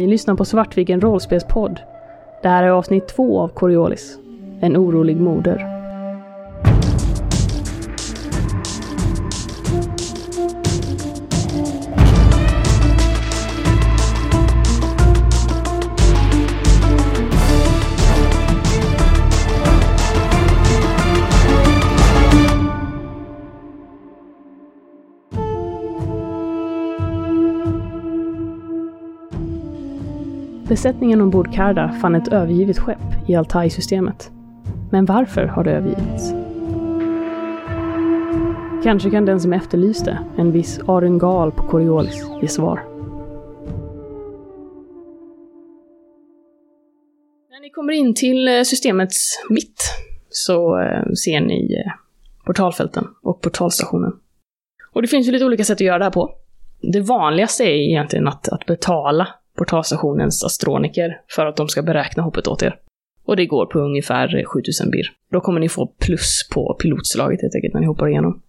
Ni lyssnar på Svartviken rollspelspodd. Det här är avsnitt två av Coriolis. En orolig moder. Besättningen ombord Karda fann ett övergivet skepp i Altai-systemet. Men varför har det övergivits? Kanske kan den som efterlyste, en viss Arungal på Coriolis, ge svar. När ni kommer in till eh, systemets mitt så eh, ser ni eh, portalfälten och portalstationen. Och det finns ju lite olika sätt att göra det här på. Det vanligaste är egentligen att, att betala portalstationens astroniker för att de ska beräkna hoppet åt er. Och det går på ungefär 7000 bir. Då kommer ni få plus på pilotslaget helt enkelt när ni hoppar igenom.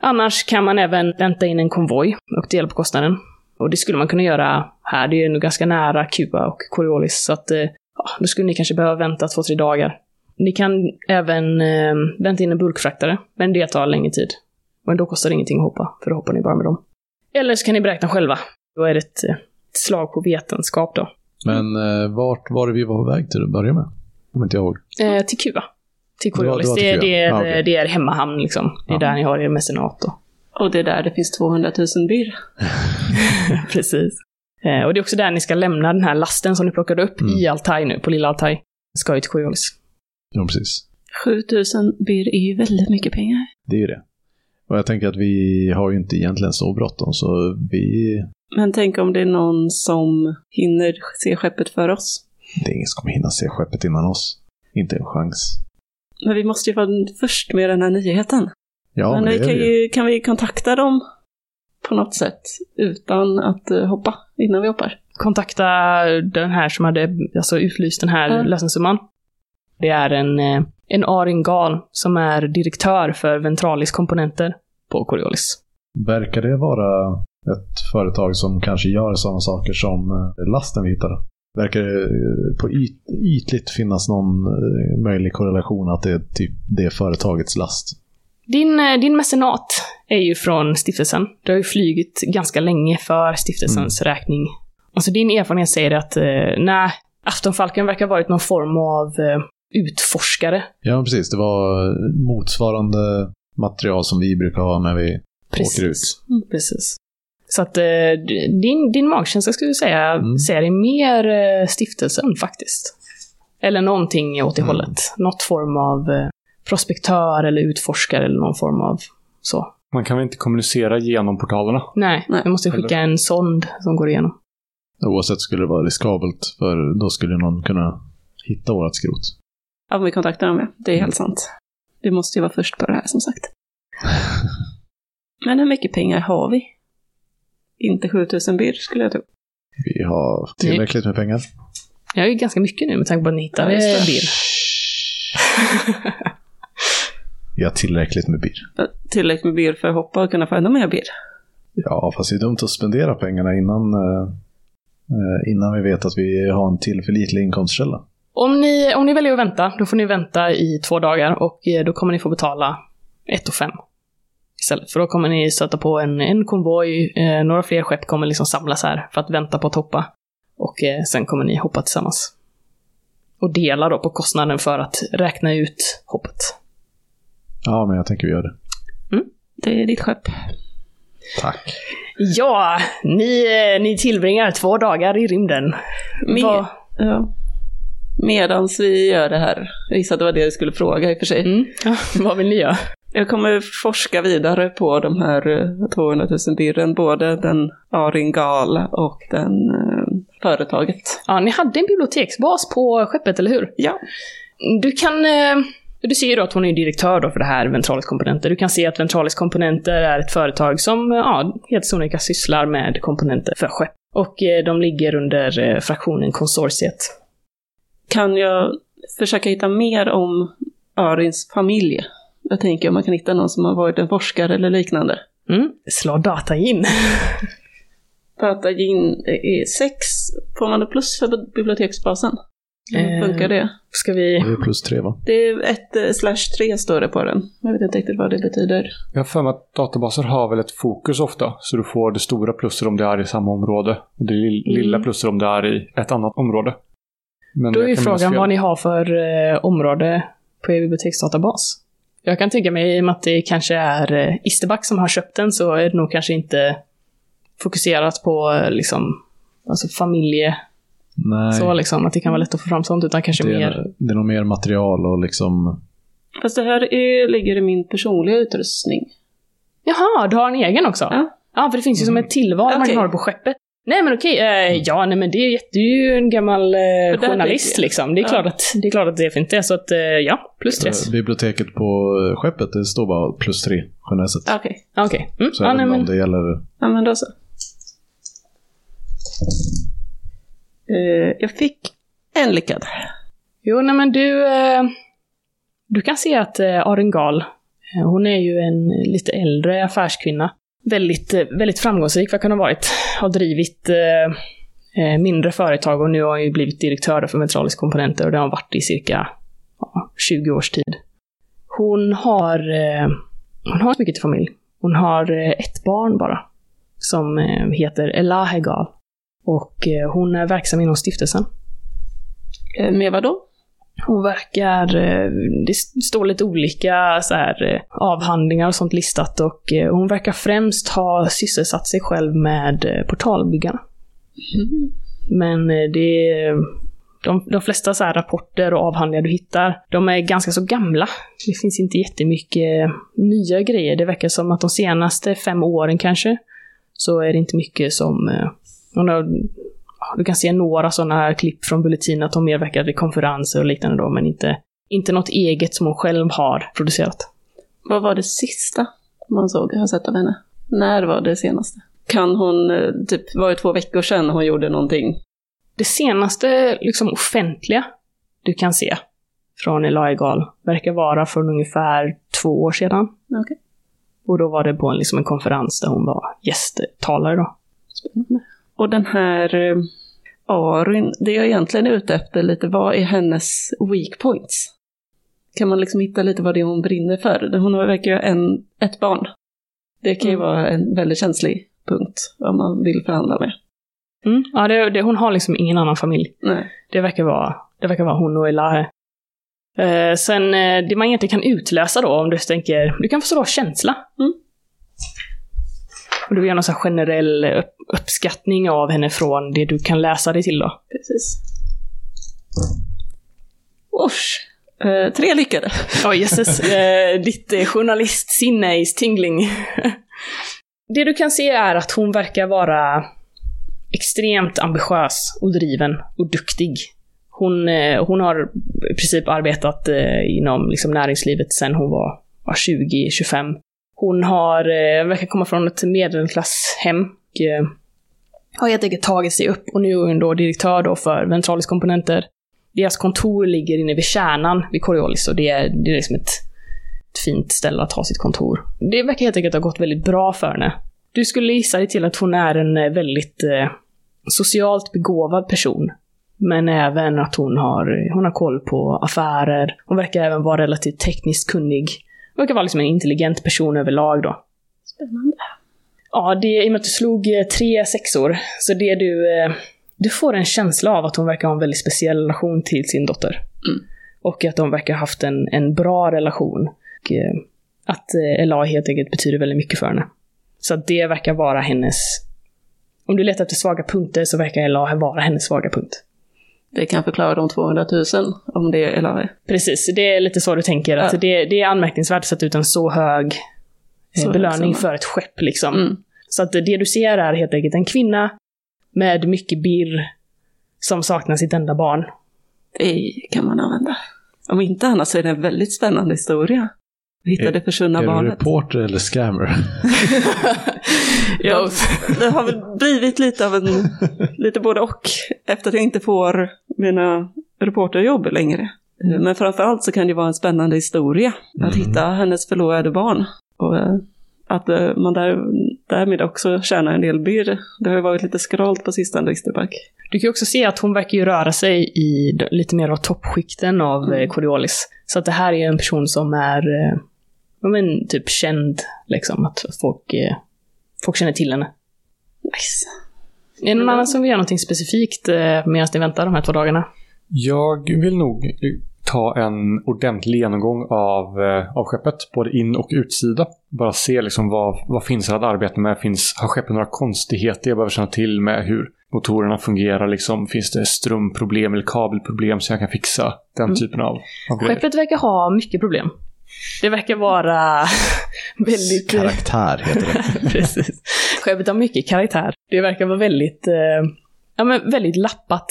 Annars kan man även vänta in en konvoj och dela på kostnaden. Och det skulle man kunna göra här. Det är nog ganska nära Kuba och Coriolis, så att eh, ja, då skulle ni kanske behöva vänta två, tre dagar. Ni kan även eh, vänta in en bulkfraktare, men det tar längre tid. Men då kostar det ingenting att hoppa, för då hoppar ni bara med dem. Eller så kan ni beräkna själva. Då är det ett eh, slag på vetenskap då. Men eh, vart var det vi var på väg till att börja med? Om inte jag ihåg. Eh, till Kuba. Till Coriolis. Det Det, är, Kuba. Ja, okej. det är hemmahamn liksom. Det är Ja. där ni har er mecenat då. Och det är där det finns 200 000 bir. Precis. Eh, och det är också där ni ska lämna den här lasten som ni plockade upp Mm. i Altai nu, på lilla Altai. Ska ju till Coriolis. Ja, precis. 7000 bir är ju väldigt mycket pengar. Det är ju det. Och jag tänker att vi har ju inte egentligen så bråttom, så vi... Men tänk om det är någon som hinner se skeppet för oss. Det är ingen som kommer hinna se skeppet innan oss. Inte en chans. Men vi måste ju vara först med den här nyheten. Ja, men men vi det är kan, vi ju. kan vi kontakta dem på något sätt utan att eh, hoppa innan vi hoppar? Kontakta den här som hade alltså, utlyst den här Ja. lösensumman. Det är en, eh, en Arin Gal som är direktör för Ventralis komponenter på Coriolis. Verkar det vara ett företag som kanske gör sådana saker som eh, lasten vi hittade? Verkar det eh, på yt, ytligt finnas någon eh, möjlig korrelation att det är typ det företagets last? Din, din mecenat är ju från stiftelsen. Du har ju flugit ganska länge för stiftelsens räkning. Alltså din erfarenhet säger att, eh, nej, Aftonfalken verkar ha varit någon form av eh, utforskare. Ja, precis. Det var motsvarande material som vi brukar ha när vi åker ut. Mm, Precis. Så att eh, din, din magkänsla skulle jag säga Mm. säger dig mer eh, stiftelsen faktiskt. Eller någonting åt det Mm. hållet. Något form av eh, prospektör eller utforskare eller någon form av så. Man kan väl inte kommunicera genom portalerna? Nej, Nej, vi måste skicka en sond som går igenom. Oavsett skulle det vara riskabelt, för då skulle någon kunna hitta vårt skrot. Ja, vi kontaktar dem, ja. Det är helt sant. Vi måste ju vara först på det här, som sagt. Men hur mycket pengar har vi? Inte 7000 bir, skulle jag tro. Vi har tillräckligt med pengar. Jag har ju ganska mycket nu med tanke på att ni hittade Ja, bir. Vi har tillräckligt med bir. Tillräckligt med bir för att hoppa och kunna få ännu mer bir. Ja, fast det är dumt att spendera pengarna innan, eh, eh, innan vi vet att vi har en tillförlitlig inkomstkälla. Om ni, om ni väljer att vänta, då får ni vänta i två dagar och eh, då kommer ni få betala 1 och 5 istället. För då kommer ni stöta på en, en konvoj, eh, några fler skepp kommer liksom samlas här för att vänta på att hoppa. Och eh, sen kommer ni hoppa tillsammans. Och dela då på kostnaden för att räkna ut hoppet. Ja, men jag tänker vi gör det. Det är ditt skepp. Tack. Ja, ni, eh, ni tillbringar två dagar i rymden. Med, ja. Medans vi gör det här. Jag gissade det var det du skulle fråga i och för sig. Mm, ja, vad vill ni göra? Jag kommer forska vidare på de här eh, 200 000 birren, både den Aringal och den eh, företaget. Ja, ni hade en biblioteksbas på skeppet, eller hur? Ja. Du kan... Eh, du ser ju då att hon är direktör då för det här Ventralis komponenter. Du kan se att Ventralis komponenter är ett företag som, eh, ja, helt sonika sysslar med komponenter för skepp. Och de ligger under fraktionen konsortiet. Kan jag försöka hitta mer om Arins familj? Jag tänker om man kan hitta någon som har varit en forskare eller liknande. Mm. Slå data in. Är sex. Får man det plus för biblioteksbasen? Hur Eh. funkar det? Ska vi... Det är plus tre va? Det är ett eh, slash tre står det på den. Jag vet inte riktigt vad det betyder. Jag har för mig att databaser har väl ett fokus ofta. Så du får det stora plusser om det är i samma område. Och det Mm. lilla plusser om det är i ett annat område. Men Då är ju frågan vad ni har för eh, område på er biblioteksdatabas. Jag kan tänka mig, i och med att det kanske är eh, Isterback som har köpt den, så är det nog kanske inte fokuserat på eh, liksom, alltså familje, Nej, så liksom, att det kan vara lätt att få fram sånt, utan kanske det, mer... är, det är nog mer material och liksom... Fast det här är, ligger i min personliga utrustning. Jaha, du har en egen också? Ja. Ja, för det finns ju som ett tillval man Okej. kan ha det på skeppet. Nej men okej, eh, ja nej men det är, jätte- det är ju en gammal eh, journalist liksom. Det är, Ja. klart att, det är klart att det är fint det, så att eh, ja, plus eh, Biblioteket på eh, skeppet, det står bara plus tre generellt sett. Ah, Okej, Ja, Okej. Mm. Så Ja, även nej, men, om det gäller... ja men då så. Eh, jag fick en lyckad. Jo, nej men du... Eh, du kan se att eh, Arengal, hon är ju en lite äldre affärskvinna. Väldigt, eh, väldigt framgångsrik vad hon ha varit. Har drivit eh, eh, mindre företag och nu har hon ju blivit direktör för Metralisk Komponenter och det har hon varit i cirka ja, 20 års tid. Hon har, eh, hon har inte mycket till familj. Hon har eh, ett barn bara. Som eh, heter Elahegal. Och eh, hon är verksam inom stiftelsen. Eh, med vad då? Hon verkar, eh, det står lite olika så här, eh, avhandlingar och sånt listat och eh, hon verkar främst ha sysselsatt sig själv med portalbyggarna. portalbyggarna. Men det de, de flesta så här rapporter och avhandlingar du hittar, de är ganska så gamla. Det finns inte jättemycket nya grejer. Det verkar som att de senaste fem åren kanske, så är det inte mycket som... hon har, du kan se några sådana klipp från Bulletin att de mer verkar vid konferenser och liknande då, men inte, inte något eget som hon själv har producerat. Vad var det sista man såg, har sett av henne? När var det senaste? Kan hon, eh, typ, var det två veckor sedan hon gjorde någonting? Det senaste liksom offentliga du kan se från Elahegal verkar vara från ungefär två år sedan. Okej, Och då var det på en, liksom en konferens där hon var gästtalare då. spännande. Och den här eh, Arin, det jag egentligen är ute efter lite, vad är hennes weak points? Kan man liksom hitta lite vad det är hon brinner för? Hon verkar ju ha en, ett barn. Det kan ju Mm. vara en väldigt känslig punkt om man vill förhandla med. Mm. Ja, det, det, hon har liksom ingen annan familj. Nej. Det verkar vara, det verkar vara hon och Elahe. Eh, sen, eh, det man egentligen kan utläsa då, om du tänker, du kan få slå känsla. Mm. Och du gör någon sån generell upp, uppskattning av henne från det du kan läsa dig till då. Precis. Osh. Eh, tre lyckade. Oj, jösses. Eh, ditt eh, journalistsinne is tingling. det du kan se är att hon verkar vara extremt ambitiös och driven och duktig. Hon, eh, hon har i princip arbetat eh, inom liksom, näringslivet sedan hon var, var 20-25. Hon har, eh, verkar komma från ett medelklasshem och eh, har helt enkelt tagit sig upp och nu är hon då direktör då för Ventralis komponenter. Deras kontor ligger inne vid kärnan vid Coriolis och det är, det är liksom ett, ett fint ställe att ha sitt kontor. Det verkar helt enkelt ha gått väldigt bra för henne. Du skulle gissa dig till att hon är en eh, väldigt eh, socialt begåvad person. Men även att hon har, hon har koll på affärer. Hon verkar även vara relativt tekniskt kunnig. Verkar vara liksom en intelligent person överlag då. Spännande. Ja, det, i och med att du slog eh, tre sexor, så det du... Eh, du får en känsla av att hon verkar ha en väldigt speciell relation till sin dotter. Mm. Och att de verkar ha haft en, en bra relation. Och, eh, att eh, helt enkelt betyder väldigt mycket för henne. Så att det verkar vara hennes... Om du letar efter svaga punkter så verkar Ella vara hennes svaga punkt. Det kan förklara de 200 000 om det är eller Precis, det är lite så du tänker. Att Ja. det, det är anmärkningsvärt att sätta ut en så hög eh, Så belöning för ett skepp. Liksom. Mm. Så att det du ser är helt enkelt en kvinna med mycket birr som saknar sitt enda barn. Det kan man använda. Om inte annat så är det en väldigt spännande historia. Vi hittade det försvunna Är du barnet. reporter eller scammer? Ja, det har väl blivit lite av en, lite både och, efter att jag inte får mina reporterjobb längre. Men framförallt så kan det vara en spännande historia att Mm. hitta hennes förlorade barn. Och eh, att eh, man där därmed också tjäna en del birr. Det har ju varit lite skralt på sistone, Isterback. Du kan ju också se att hon verkar ju röra sig i lite mer av toppskikten av Mm. mm. Coriolis. Så att det här är en person som är eh, ja, men, typ känd, liksom. Att folk, eh, folk känner till henne. Nice. Är det någon Mm. annan som vill göra någonting specifikt eh, medan ni väntar de här två dagarna? Jag vill nog ta en ordentlig genomgång av, eh, av skeppet, både in och utsida. Bara se liksom vad, vad finns det att arbeta med. Finns, har skeppet några konstigheter jag behöver känna till med hur motorerna fungerar? Liksom, finns det strömproblem eller kabelproblem som jag kan fixa? Den Mm. typen av, av grejer. Skeppet verkar ha mycket problem. Det verkar vara väldigt... Karaktär heter det. Precis. Skeppet har mycket karaktär. Det verkar vara väldigt, eh, ja, men väldigt lappat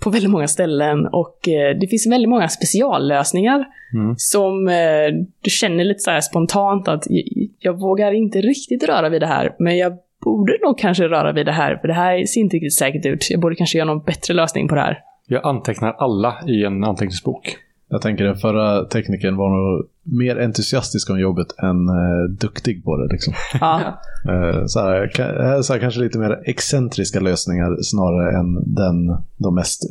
på väldigt många ställen och eh, det finns väldigt många speciallösningar Mm. som eh, du känner lite så här spontant att jag, jag vågar inte riktigt röra vid det här, men jag borde nog kanske röra vid det här, för det här ser inte riktigt säkert ut. Jag borde kanske göra någon bättre lösning på det här. Jag antecknar alla i en anteckningsbok. Jag tänker den förra teknikern var nog mer entusiastisk om jobbet än eh, duktig på det. Liksom. Ja, Eh, så här, ka- eh, så här, kanske lite mer excentriska lösningar snarare än den, de mest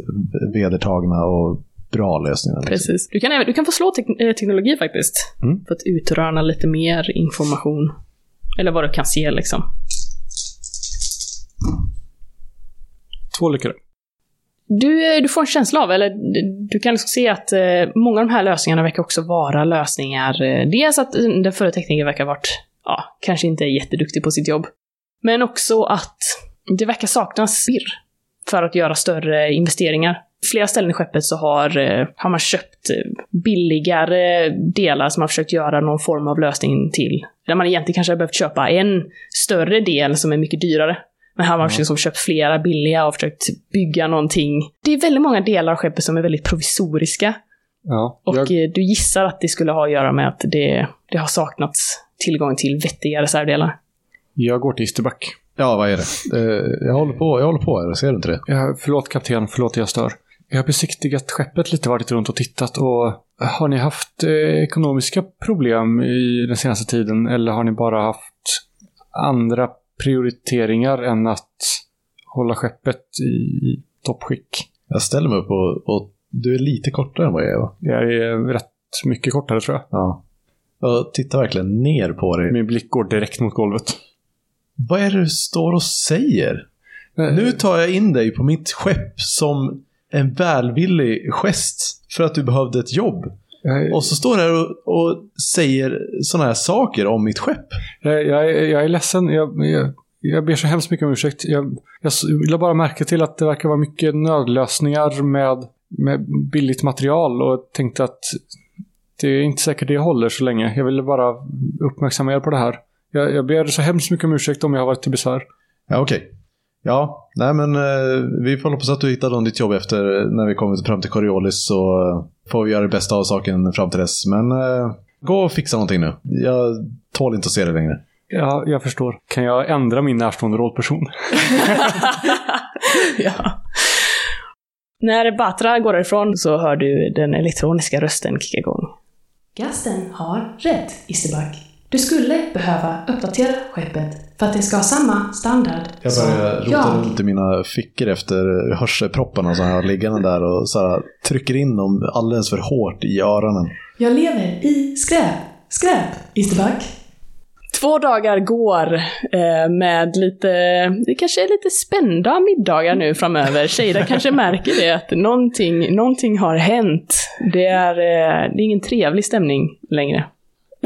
vedertagna och bra lösningarna. Liksom. precis. Du kan, du kan få slå tek- eh, teknologi faktiskt. Mm. För att utröna lite mer information. Eller vad du kan se liksom. Två lyckade. Du, eh, du får en känsla av, eller du- kan liksom se att eh, många av de här lösningarna verkar också vara lösningar. Eh, dels att eh, den förra teknikern verkar ha varit, ja, kanske inte jätteduktig på sitt jobb. Men också att det verkar saknas spirr för att göra större investeringar. Flera ställen i skeppet så har, eh, har man köpt billigare delar som man försökt göra någon form av lösning till. Där man egentligen kanske har behövt köpa en större del som är mycket dyrare. Men här har man liksom köpt flera billiga och försökt bygga någonting. Det är väldigt många delar av skeppet som är väldigt provisoriska. Ja, Och jag, eh, du gissar att det skulle ha att göra med att det, det har saknats tillgång till vettiga reservdelar. jag går till Isterback. Ja, vad är det? Eh, jag håller på, jag håller på här, ser du inte det? Ja, förlåt kapten, förlåt jag stör. Jag har besiktigat skeppet lite, varit runt och tittat och har ni haft eh, ekonomiska problem i den senaste tiden eller har ni bara haft andra prioriteringar än att hålla skeppet i toppskick? Jag ställer mig upp och, och du är lite kortare än vad jag är va? Jag är rätt mycket kortare tror jag. Ja. Jag tittar verkligen ner på dig. Min blick går direkt mot golvet. Vad är det du står och säger? Nu tar jag in dig på mitt skepp som en välvillig gest för att du behövde ett jobb. Jag, Och så står här och, och säger sådana här saker om mitt skepp. jag, jag, är- jag är ledsen. Jag, jag, jag ber så hemskt mycket om ursäkt. Jag, jag s- la bara märke till att det verkar vara mycket nödlösningar med, med billigt material och tänkte att det är inte säkert det håller så länge. Jag ville bara uppmärksamma er på det här. Jag, jag ber så hemskt mycket om ursäkt om jag har varit till besvär. Ja, okej. Ja, nej men eh, vi får hoppas att du hittar ditt jobb efter när vi kommer fram till Coriolis så eh, får vi göra det bästa av saken fram till dess. Men eh, gå och fixa någonting nu. Jag tål inte att se det längre. Ja, jag förstår. Kan jag ändra min närstående rollperson? ja. När Batra går därifrån så hör du den elektroniska rösten kicka igång. Gasten har rätt, Isterback. Du skulle behöva uppdatera skeppet för att det ska ha samma standard Jag börjar rota jag. runt i mina fickor efter hörselpropparna som jag har liggande där och så här, trycker in dem alldeles för hårt i öronen. Jag lever i skräp. Skräp, Isterback. Två dagar går eh, med lite, det kanske är lite spända middagar nu framöver. Shada kanske märker det, att någonting, någonting har hänt. Det är, eh, det är ingen trevlig stämning längre.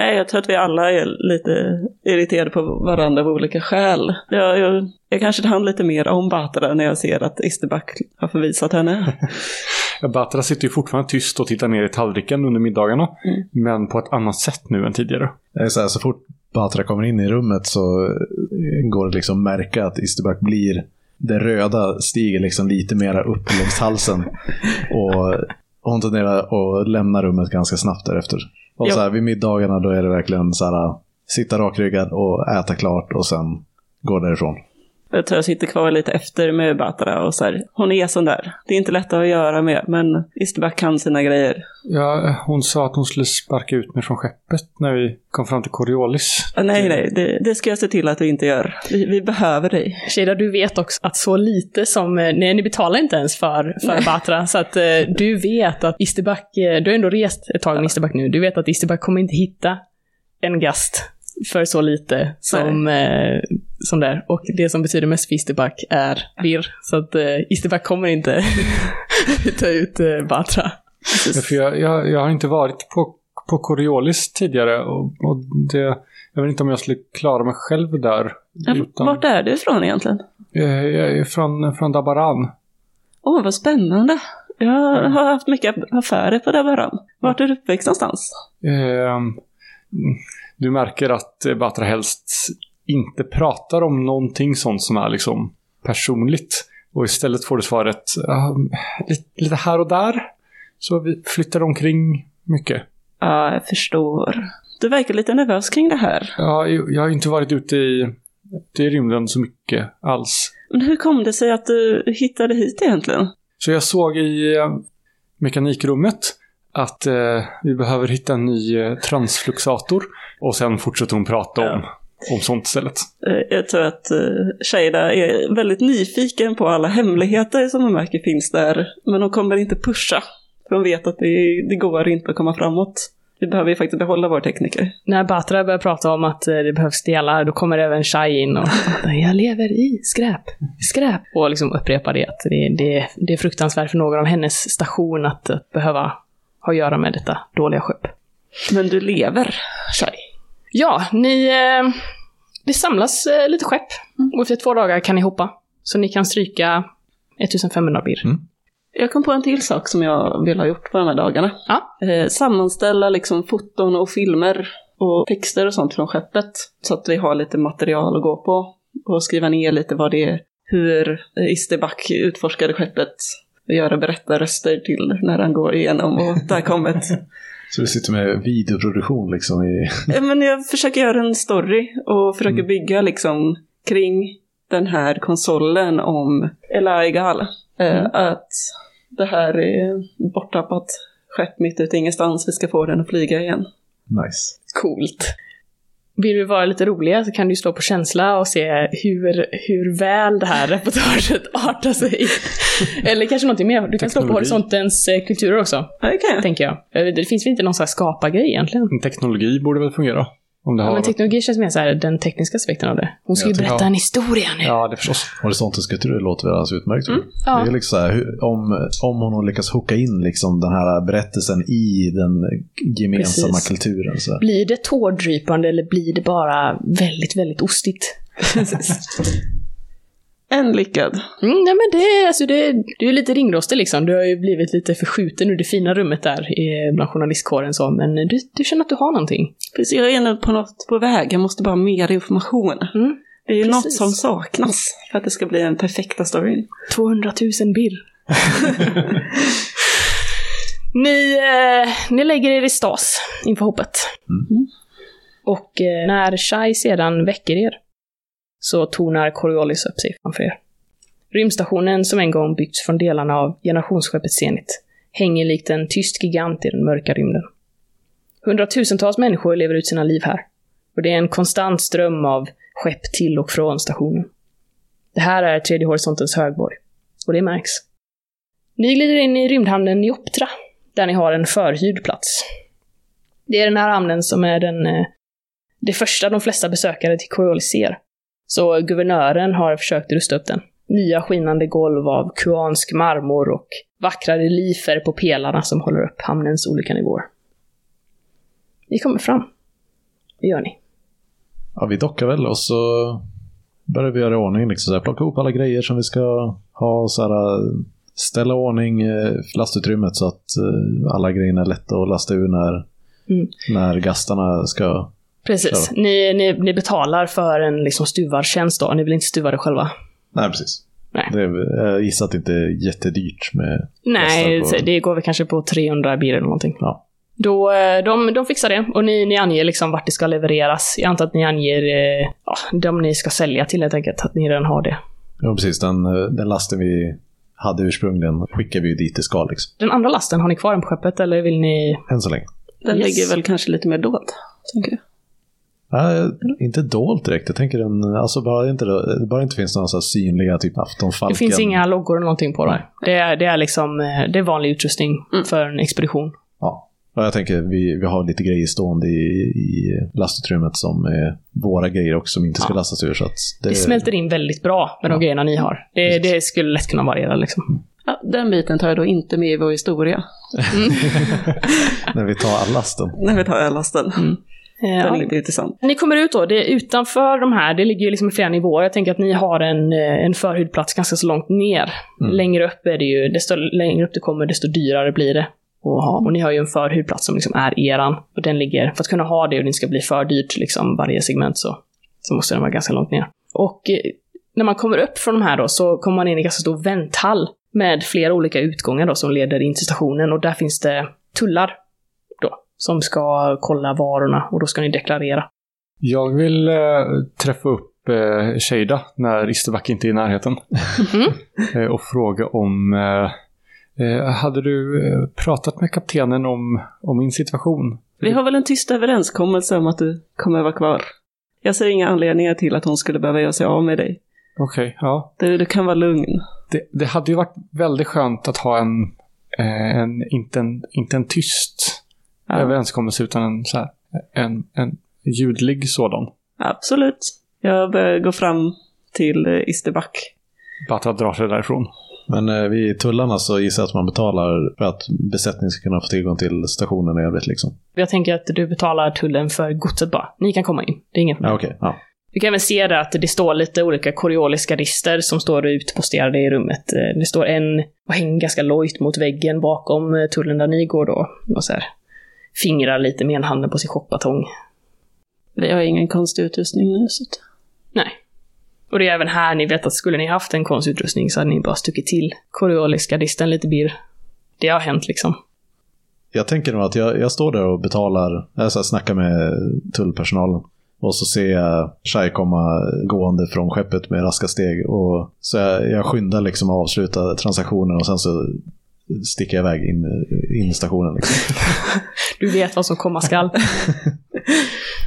Nej, jag tror att vi alla är lite irriterade på varandra av olika skäl. Jag, jag, jag kanske hand lite mer om Batra när jag ser att Isterback har förvisat henne. Batra sitter ju fortfarande tyst och tittar ner i tallriken under middagarna. Mm. Men på ett annat sätt nu än tidigare. Det är så, här, så fort Batra kommer in i rummet så eh, går det liksom att märka att Isterback blir det röda stiger liksom lite mera upp längs halsen. Och hon tenderar att lämna rummet ganska snabbt därefter. Och Ja. så här, vid middagarna då är det verkligen så här, sitta rakryggad och äta klart och sen gå därifrån. Jag tror jag sitter kvar lite efter med Batra och så här, hon är sån där. Det är inte lätt att göra med, men Isterback kan sina grejer. Ja, hon sa att hon skulle sparka ut mig från skeppet när vi kom fram till Coriolis. Ah, nej, nej, det, det ska jag se till att du inte gör. Vi, vi behöver dig. Shada, du vet också att så lite som, eh, nej ni betalar inte ens för, för Batra, så att eh, du vet att Isterback, eh, du har ändå rest ett tag med Isterback nu, du vet att Isterback kommer inte hitta en gast för så lite som, eh, som där. Och det som betyder mest för Isterback är virr. Så att eh, Isterback kommer inte ta ut eh, Batra. Ja, för jag, jag, jag har inte varit på, på Coriolis tidigare och, och det, jag vet inte om jag skulle klara mig själv där. Ja, utan- Vart är du ifrån egentligen? Eh, Jag är från, från Dabaran. Åh, vad spännande. Jag har haft mycket affärer på Dabaran. Vart är du uppväxt någonstans? Ehm, Du märker att eh, Batra helst inte pratar om någonting sånt som är liksom personligt. Och istället får du svaret uh, lite, lite här och där. Så vi flyttar omkring mycket. Ja, jag förstår. Du verkar lite nervös kring det här. Ja, jag har inte varit ute i, ute i rymden så mycket alls. Men hur kom det sig att du hittade hit egentligen? Så jag såg i eh, mekanikrummet att eh, vi behöver hitta en ny eh, transfluxator. Och sen fortsätter hon prata om, om sånt istället. Eh, Jag tror att eh, Shada är väldigt nyfiken på alla hemligheter som hon märker finns där. Men hon kommer inte pusha. För hon vet att det, det går inte att komma framåt. Vi behöver ju faktiskt behålla vår tekniker. När Batra börjar prata om att eh, det behövs delar, då kommer även Shai in och jag lever i skräp, skräp. Och liksom upprepar det att det, det, det är fruktansvärt för någon av hennes station att, att behöva ha att göra med detta dåliga skepp. Men du lever, Shai. Ja, ni... Eh, det samlas eh, lite skepp och efter två dagar kan ni hoppa. Så ni kan stryka 1500 bir. Jag kom på en till sak som jag vill ha gjort på de här dagarna. Ja. Eh, sammanställa liksom foton och filmer och texter och sånt från skeppet. Så att vi har lite material att gå på. Och skriva ner lite vad det är, hur Isterback utforskade skeppet. Och göra berättarröster till när han går igenom och där kom ett... Så du sitter med videoproduktion liksom i... Men jag försöker göra en story och försöker bygga liksom kring den här konsolen om Eligal. Eh, Att det här är borttappat skepp mitt ute ingenstans, vi ska få den att flyga igen. Nice. Coolt. Vill du vara lite roliga så kan du slå på känsla och se hur, hur väl det här reportaget artar sig. Eller kanske någonting mer. Du kan slå på horisontens eh, kulturer också, Ja, det kan jag. tänker jag. Eh, Det finns väl inte någon sån här skapa-grej egentligen? En teknologi borde väl fungera? Om det Ja, har... men teknologi känns mer så här, den tekniska aspekten av det. Hon ska Jag ju berätta en historia nu. Ja, det förstås. Horisontens kultur låter väl alldeles utmärkt. Mm. Ja. Det är liksom så här, om, om hon lyckas hooka in liksom den här berättelsen i den gemensamma Precis. kulturen. Så. Blir det tårdrypande eller blir det bara väldigt, väldigt ostigt? En lyckad. Mm, nej men det, alltså det, du är lite ringrostig liksom. Du har ju blivit lite förskjuten ur det fina rummet där i, bland journalistkåren så, men du, du känner att du har någonting. Precis, jag är inne på något på väg, jag måste bara ha mer information. Mm. Det är ju något Precis. som saknas för att det ska bli den perfekta storyn. 200 000 birr. ni, eh, ni lägger er i stas inför hoppet. Och eh, när Shai sedan väcker er så tornar Coriolis upp sig framför er. Rymdstationen som en gång byggts från delarna av generationsskeppet Zenit hänger likt en tyst gigant i den mörka rymden. Hundratusentals människor lever ut sina liv här. Och det är en konstant ström av skepp till och från stationen. Det här är tredje horisontens högborg. Och det märks. Ni glider in i rymdhamnen Neoptra, där ni har en förhyrd plats. Det är den här hamnen som är den, eh, det första de flesta besökare till Coriolis ser. Så guvernören har försökt rusta upp den. Nya skinande golv av kuansk marmor och vackra reliefer på pelarna som håller upp hamnens olika nivåer. Ni kommer fram. Vad gör ni? Ja, vi dockar väl och så börjar vi göra i ordning. Liksom, så här, plocka ihop alla grejer som vi ska ha. Så här, ställa ordning eh, lastutrymmet så att eh, alla grejerna är lätta att lasta ur när, Mm. när gastarna ska... Precis. Ja. Ni, ni, ni betalar för en liksom stuvartjänst då. Ni vill inte stuva det själva. Nej, precis. Nej. Det är, jag gissar att det inte är jättedyrt med Nej, på- det går väl kanske på 300 bir eller någonting. Ja. Då, eh, de, de fixar det och ni, ni anger liksom vart det ska levereras. Jag antar att ni anger eh, ja, de ni ska sälja till helt enkelt, att ni redan har det. Ja, precis. Den, eh, den lasten vi hade ursprungligen skickar vi ju dit det ska liksom. Den andra lasten, har ni kvar den på skeppet eller vill ni... Än så länge. Den Yes. ligger väl kanske lite mer dold, tänker jag. Nej, inte dolt direkt. Jag tänker en, alltså bara inte, det bara inte finns några så här synliga typ aftonfalken. Det finns inga loggor eller någonting på dem. Nej. Det är, det är liksom eh, det är vanlig utrustning Mm. för en expedition. Ja. Och jag tänker vi, vi har lite grejer stående i, i lastutrymmet som är våra grejer också som inte ska Ja. lastas ur. Så att det, Det smälter in väldigt bra med de Ja. grejerna ni har. Det, det skulle lätt kunna variera liksom. Ja, den biten tar jag då inte med i vår historia, När vi tar all lasten. när vi tar lasten. Eh, Den ja. är inte intressant. Ni kommer ut då, det är utanför de här, det ligger ju liksom i flera nivåer. Jag tänker att ni har en, eh, en förhyrd ganska så långt ner. Mm. Längre upp är det ju, desto längre upp det kommer, desto dyrare blir det. att ha. Och ni har ju en förhyrd som liksom är eran. Och den ligger, för att kunna ha det och det inte ska bli för dyrt liksom varje segment så, så måste den vara ganska långt ner. Och eh, när man kommer upp från de här då så kommer man in i en ganska stor vänthall med flera olika utgångar då som leder in till stationen och där finns det tullar som ska kolla varorna och då ska ni deklarera. Jag vill eh, träffa upp eh, Shada när Isterback inte är i närheten. eh, och fråga om... Eh, eh, hade du eh, pratat med kaptenen om, om min situation? Vi har väl en tyst överenskommelse om att du kommer vara kvar. Jag ser inga anledningar till att hon skulle behöva göra sig av med dig. Okej, ja. Du, du kan vara lugn. Det, det hade ju varit väldigt skönt att ha en, en, inte, en inte en tyst Ja. överenskommelse utan en, så här, en, en ljudlig sådan. Absolut. Jag börjar gå fram till eh, Isterback. Batra drar sig därifrån. Men eh, vid tullarna så gissar jag att man betalar för att besättningen ska kunna få tillgång till stationen i övrigt liksom. Jag tänker att du betalar tullen för godset bara. Ni kan komma in. Det är inget problem. Ja, okej. Ja. Du kan även se där att det står lite olika koreoliska rister som står utposterade i rummet. Eh, Det står en och hänger ganska lojt mot väggen bakom eh, tullen där ni går då. Och så här, fingrar lite med en handen på sin chockbatong. Vi har ingen konstig utrustning nu. Så att... Nej. Och det är även här ni vet att skulle ni haft en konstutrustning så hade ni bara stuckit till koreoliska risten lite birr. Det har hänt liksom. Jag tänker nog att jag, jag står där och betalar, alltså snackar med tullpersonalen. Och så ser jag Shai komma gående från skeppet med raska steg. Och så jag, jag skyndar liksom att avsluta transaktionen och sen så sticker jag iväg in, in i stationen. Liksom. Du vet vad som komma skall.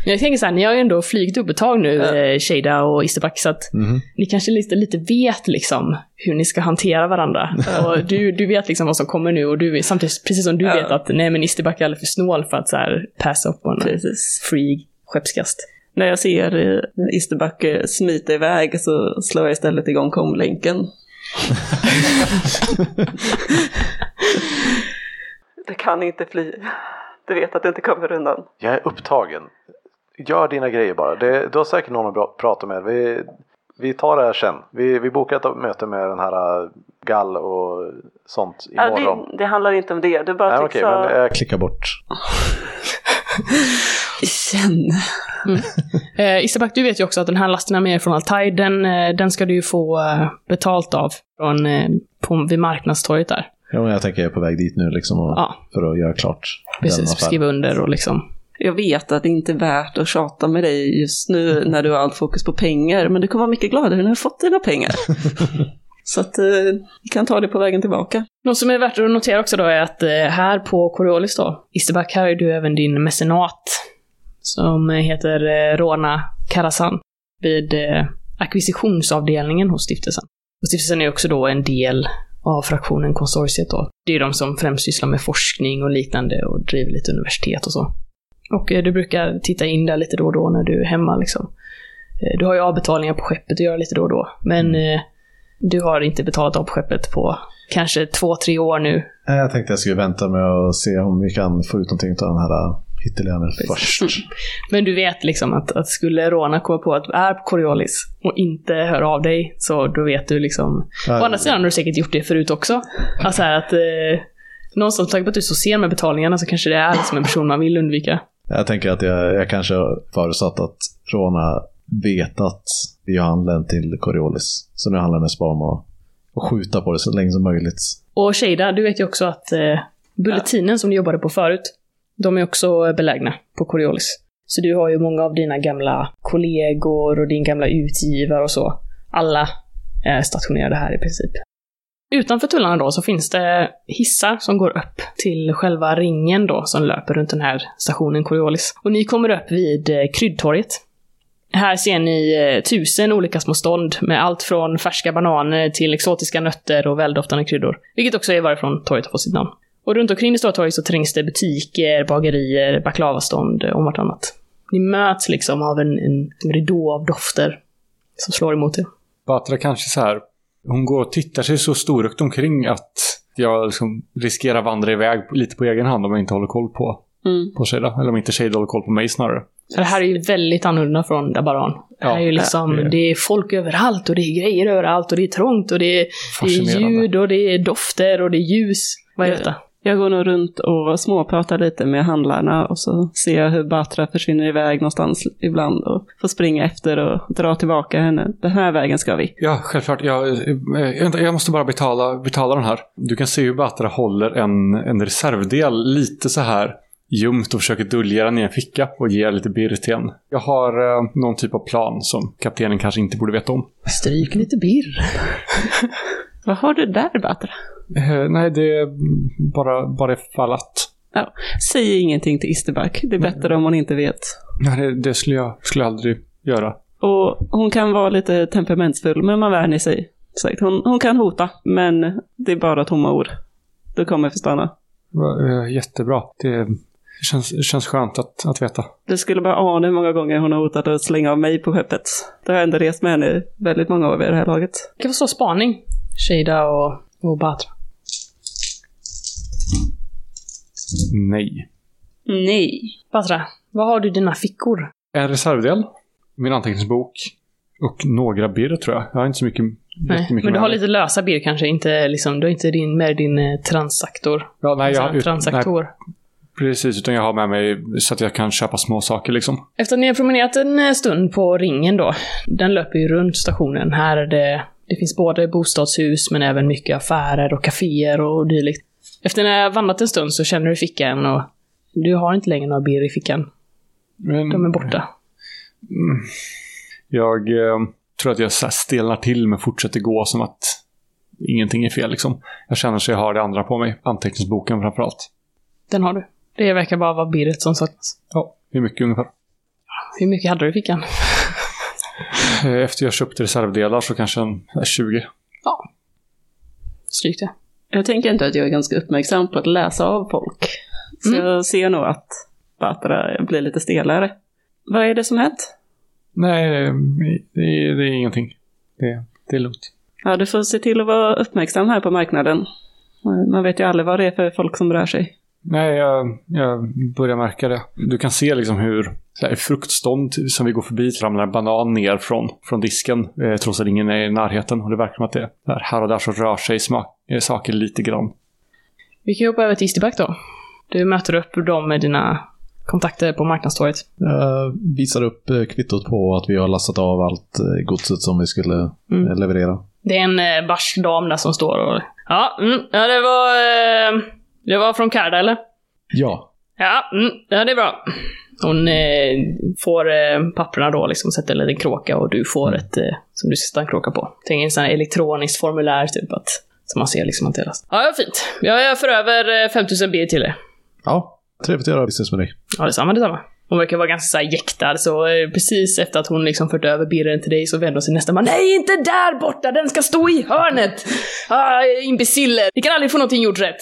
Jag tänker så här, ni har ju ändå flygit upp ett tag nu, eh, Shada och Isterback, så att Mhm. ni kanske lite, lite vet liksom hur ni ska hantera varandra. Och du, du vet liksom vad som kommer nu och du samtidigt, precis som du Ja. vet att nej men Isterback är alldeles för snål för att så här passa upp på Precis. free skeppskast. När jag ser eh, Isterback eh, smita iväg så slår jag istället igång komlänken. du kan inte fly. Du vet att du inte kommer undan. Jag är upptagen. Gör dina grejer bara. Det, du har säkert någon att prata med. Vi, vi tar det här sen. Vi, vi bokar ett möte med den här äh, Gall och sånt Ja, imorgon. det, det handlar inte om det. Du bara Nej, tycks okej, ha... men jag klickar bort. Igen. Eh, Isterback, du vet ju också att den här lasten är med från Altai, den, eh, den ska du ju få eh, betalt av från, eh, på, vid marknadstorget där. Ja, men jag tänker jag är på väg dit nu liksom och, Ja. för att göra klart den Precis, affären. skriva under och liksom. Jag vet att det inte är värt att tjata med dig just nu när du har allt fokus på pengar, men du kommer vara mycket gladare när du har fått dina pengar. Så att eh, vi kan ta det på vägen tillbaka. Något som är värt att notera också då är att eh, här på Coriolis då, Isterback, här är du även din mecenat. Som eh, heter eh, Rona Karasan. Vid eh, ackvisitionsavdelningen hos stiftelsen. Och stiftelsen är också då en del av fraktionen konsortiet då. Det är de som främst sysslar med forskning och liknande och driver lite universitet och så. Och eh, du brukar titta in där lite då och då när du är hemma liksom. Eh, Du har ju avbetalningar på skeppet att göra lite då och då. Men eh, du har inte betalat av på skeppet på kanske två, tre år nu. Jag tänkte jag skulle vänta med att se om vi kan få ut någonting av den här Precis. först. Men du vet liksom att, att skulle Rona komma på att du är på Coriolis och inte hör av dig, så då vet du liksom... Ja, Å andra sidan har du säkert gjort det förut också. Alltså här att... Eh, någonstans, med tanke på att du är så sen med betalningarna så kanske det är liksom en person man vill undvika. Jag tänker att jag, jag kanske har förutsatt att Rona vet att vi har anlänt till Coriolis. Så nu handlar det mest bara om att, att skjuta på det så länge som möjligt. Och Shada, du vet ju också att eh, bulletinen som du jobbade på förut, de är också belägna på Coriolis. Så du har ju många av dina gamla kollegor och din gamla utgivare och så. Alla är stationerade här i princip. Utanför tullarna då så finns det hissar som går upp till själva ringen då som löper runt den här stationen Coriolis. Och ni kommer upp vid eh, kryddtorget. Här ser ni eh, tusen olika små stånd med allt från färska bananer till exotiska nötter och väldoftande kryddor. Vilket också är varifrån torget har fått sitt namn. Och runt omkring det stora torget så trängs det butiker, bagerier, baklavastånd och vartannat. Ni möts liksom av en, en ridå av dofter som slår emot er. Batra kanske så här. Hon går och tittar sig så storögt omkring att jag liksom riskerar vandra iväg lite på egen hand om jag inte håller koll på, Mm. på Shada. Eller om inte Shada håller koll på mig snarare. Det här är ju väldigt annorlunda från Dabaran. Det här är ju liksom, det är det. är folk överallt och det är grejer överallt och det är trångt och det är, det är ljud och det är dofter och det är ljus. Vad är detta? Jag går nog runt och småpratar lite med handlarna och så ser jag hur Batra försvinner iväg någonstans ibland och får springa efter och dra tillbaka henne. Den här vägen ska vi. Ja, självklart. Jag, eh, jag måste bara betala, betala den här. Du kan se hur Batra håller en, en reservdel lite så här ljumt och försöker dölja den i en ficka och ger lite birr till en. Jag har eh, någon typ av plan som kaptenen kanske inte borde veta om. Stryk lite birr. Vad har du där Batra? Eh, nej, det är bara, bara ifall att. Ja, säg ingenting till Isterback. Det är bättre om hon inte vet. Nej, det, det skulle, jag, skulle jag aldrig göra. Och hon kan vara lite temperamentsfull, men man vänjer sig. Sagt. Hon, hon kan hota, men det är bara tomma ord. Du kommer få stanna. Va- eh, Jättebra. Det känns, känns skönt att, att veta. Du skulle bara ana hur många gånger hon har hotat att slänga av mig på skeppet. Det har jag ändå rest med henne väldigt många år vid det här laget. Det kan få stå spaning. Shada och, och Batra. Nej. Nej. Batra, vad har du i dina fickor? En reservdel. Min anteckningsbok. Och några birr tror jag. Jag har inte så mycket. Nej, men du har lite lösa birr kanske, inte liksom, du har inte din, med din eh, transaktor. Ja, nej, jag, här ut, nej, transaktor. precis. Utan jag har med mig så att jag kan köpa små saker liksom. Efter att ni har promenerat en eh, stund på ringen då, den löper ju runt stationen. Här är det, det finns både bostadshus men även mycket affärer och kaféer och dylikt. Efter ni har vandrat en stund så känner du fickan och du har inte längre några birr i fickan. Men De är borta. jag eh, tror att jag stelnar till men fortsätter gå som att ingenting är fel liksom. Jag känner så jag har det andra på mig. Anteckningsboken framförallt. Den har du. Det verkar bara vara birret som saknas. Ja, hur mycket ungefär? Hur mycket hade du i fickan? Eh, Efter jag köpt reservdelar så kanske en eh, 20. Ja. Stryk det. Jag tänker inte att jag är ganska uppmärksam på att läsa av folk. Så Mm. jag ser nog att Batra blir lite stelare. Vad är det som hänt? Nej, det är, det är ingenting. Det, det är lugnt. Ja, du får se till att vara uppmärksam här på marknaden. Man vet ju aldrig vad det är för folk som rör sig. Nej, jag, jag börjar märka det. Du kan se liksom hur så här, fruktstånd som vi går förbi ramlar en banan ner från, från disken eh, trots att ingen är i närheten. Och det verkar som att det där, här och där så rör sig smak, eh, saker lite grann. Vi kan hoppa över till Easterback då. Du möter upp dem med dina kontakter på marknadstorget. Jag visar upp eh, kvittot på att vi har lastat av allt eh, godset som vi skulle Mm. eh, leverera. Det är en barsk dam där som står och... Ja, mm, ja det var... Eh, det var från Karda eller? Ja, Ja, mm, ja det är bra. Hon eh, får eh, papperna då, liksom sätter en liten kråka och du får ett eh, som du ska en kråka på. Tänk en sån här elektroniskt formulär typ att som man ser liksom hanteras. Ja, ja fint. Ja, jag för över eh, 5000 B till er. ja. Trevligt att göra business med dig. Ja, detsamma, detsamma. Hon verkar vara ganska så här jäktad, så eh, precis efter att hon liksom fört över birren till dig så vänder hon sig nästan bara Nej, inte där borta! Den ska stå i hörnet! Ah, imbeciller! Vi kan aldrig få någonting gjort rätt.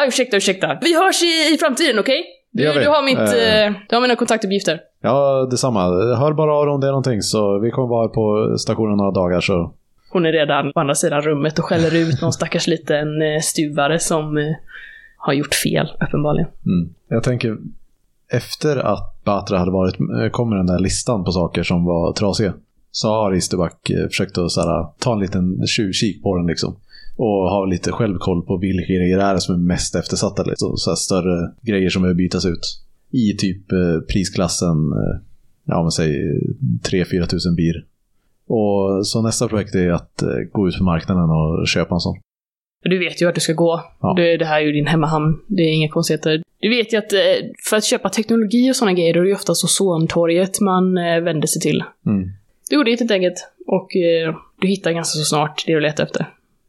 Ah, ursäkta, ursäkta. Vi hörs i, i framtiden, okej? Gör Du, du har mitt, Eh. eh, du har mina kontaktuppgifter. Ja, detsamma. Hör bara av om det är någonting så vi kommer vara på stationen några dagar så... Hon är redan på andra sidan rummet och skäller ut någon stackars liten eh, stuvare som har gjort fel, uppenbarligen. Mm. Jag tänker, efter att Batra hade varit, kommer den där listan på saker som var trasiga. Så har Isterback försökt att så här, ta en liten tjuvkik på den liksom. Och ha lite självkoll på vilka grejer det är som är mest eftersatta. Liksom. Så större grejer som behöver bytas ut. I typ eh, prisklassen, eh, ja men säg 3-4 tusen bir. Och så nästa projekt är att eh, gå ut på marknaden och köpa en sån. Du vet ju vart du ska gå. Ja. Det, det här är ju din hemmahamn. Det är inga konstigheter. Du vet ju att eh, för att köpa teknologi och sådana grejer, då är det ju oftast Ozontorget man eh, vänder sig till. Mm. Du går dit helt enkelt och eh, du hittar ganska så snart det du letar efter.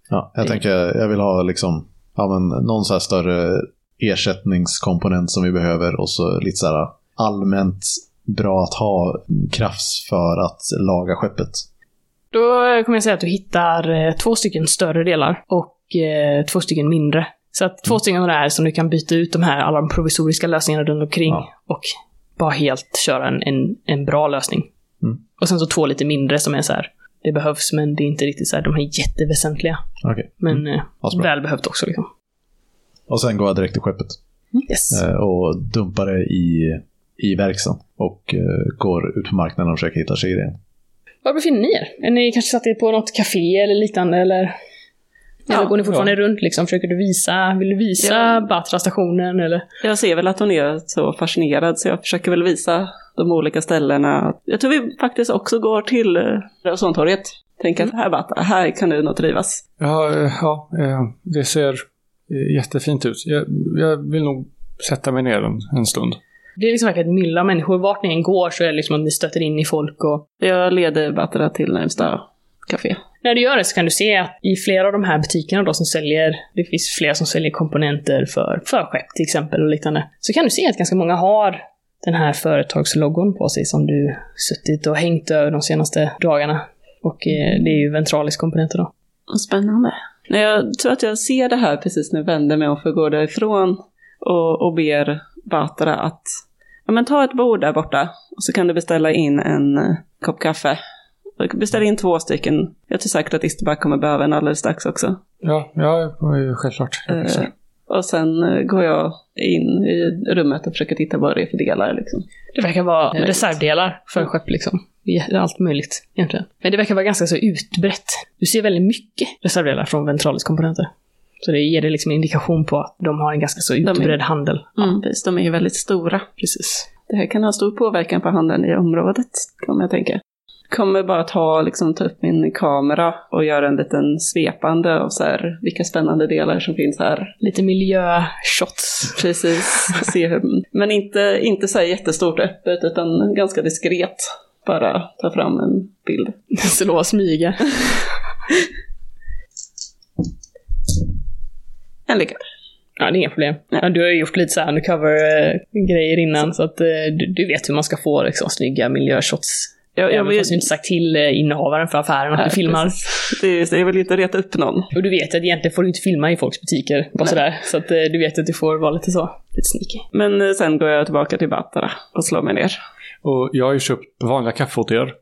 Ja, jag tänker, jag vill ha liksom, ja men någon så här större ersättningskomponent som vi behöver och så lite så här allmänt bra att ha krafts för att laga skeppet. Då kommer jag säga att du hittar eh, två stycken större delar och eh, två stycken mindre. Så att två stycken av det här som du kan byta ut de här, alla de provisoriska lösningarna runt omkring Ja. och bara helt köra en, en, en bra lösning. Mm. Och sen så två lite mindre som är så här, det behövs men det är inte riktigt så här, de här är jätteväsentliga. Okej. Men eh, Asbra. väl behövt också liksom. Och sen går jag direkt till skeppet Yes. eh, och dumpar det i, i verkstaden. Och eh, går ut på marknaden och försöker hitta Shirin. Var befinner ni er? Är ni kanske satt er på något café eller liknande eller? Ja, eller går ni fortfarande runt liksom? Försöker du visa, vill du visa Ja. Batra-stationen eller? Jag ser väl att hon är så fascinerad så jag försöker väl visa de olika ställena. Jag tror vi faktiskt också går till eh, Ozontorget. Tänker att här Batra, här kan du nog trivas. Ja, eh, ja eh, det ser eh, jättefint ut. Jag, jag vill nog sätta mig ner en, en stund. Det är liksom verkligen ett mylla människor. Vart ni än går så är det liksom att ni stöter in i folk och Jag leder Batra till närmsta café när du gör det så kan du se att i flera av de här butikerna då som säljer, det finns flera som säljer komponenter för, för skepp till exempel och liknande, så kan du se att ganska många har den här företagslogon på sig som du suttit och hängt över de senaste dagarna. Och eh, det är ju Ventralis komponenter då. Spännande. Nej, jag tror att jag ser det här precis när jag vänder mig om för att gå därifrån och, och ber Batra att ja, men ta ett bord där borta och så kan du beställa in en eh, kopp kaffe. Beställ in två stycken. Jag tror säkert att Isterback kommer behöva en alldeles strax också. Ja, ja självklart. Eh, och sen eh, går jag in i rummet och försöker titta vad det är för delar. Liksom. Det verkar vara Möjligt. reservdelar för skepp liksom. Är Allt möjligt egentligen. Men det verkar vara ganska så utbrett. Du ser väldigt mycket reservdelar från Ventralis komponenter. Så det ger dig liksom en indikation på att de har en ganska så är- utbredd handel. Mm, precis, de är ju väldigt stora. Precis. Det här kan ha stor påverkan på handeln i området, kommer jag tänka. Kommer bara ta, liksom, ta upp min kamera och göra en liten svepande av så här, vilka spännande delar som finns här. Lite miljöshots. Precis. Se hur, men inte, inte så här jättestort öppet, utan ganska diskret. Bara ta fram en bild. Slå och smyga. En lyckad. Ja, det är inga problem. Ja, du har ju gjort lite så här undercover-grejer innan, så att eh, du, du vet hur man ska få liksom, snygga miljöshots. Jag, Jag fast inte sagt till eh, innehavaren för affären att Nej, du filmar. precis. det är, just det, jag vill inte reta upp någon. Och du vet att egentligen får du inte filma i folks butiker. Bara Nej. sådär. Så att eh, du vet att du får vara lite så, lite sneaky. Men eh, sen går jag tillbaka till Batra och slår mig ner. Och jag har ju köpt vanliga kaffe åt er.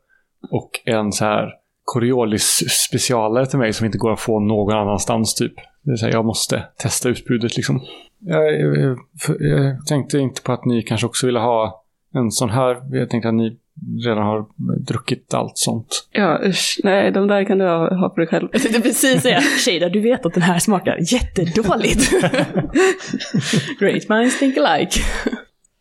Och en så här Coriolis specialare till mig som inte går att få någon annanstans typ. Det vill säga jag måste testa utbudet liksom. Jag, jag, jag tänkte inte på att ni kanske också ville ha en sån här. Jag tänkte att ni redan har druckit allt sånt. Ja, usch. Nej, de där kan du ha, ha för dig själv. Jag tänkte precis säga, Shada, du vet att den här smakar jättedåligt. Great minds think alike.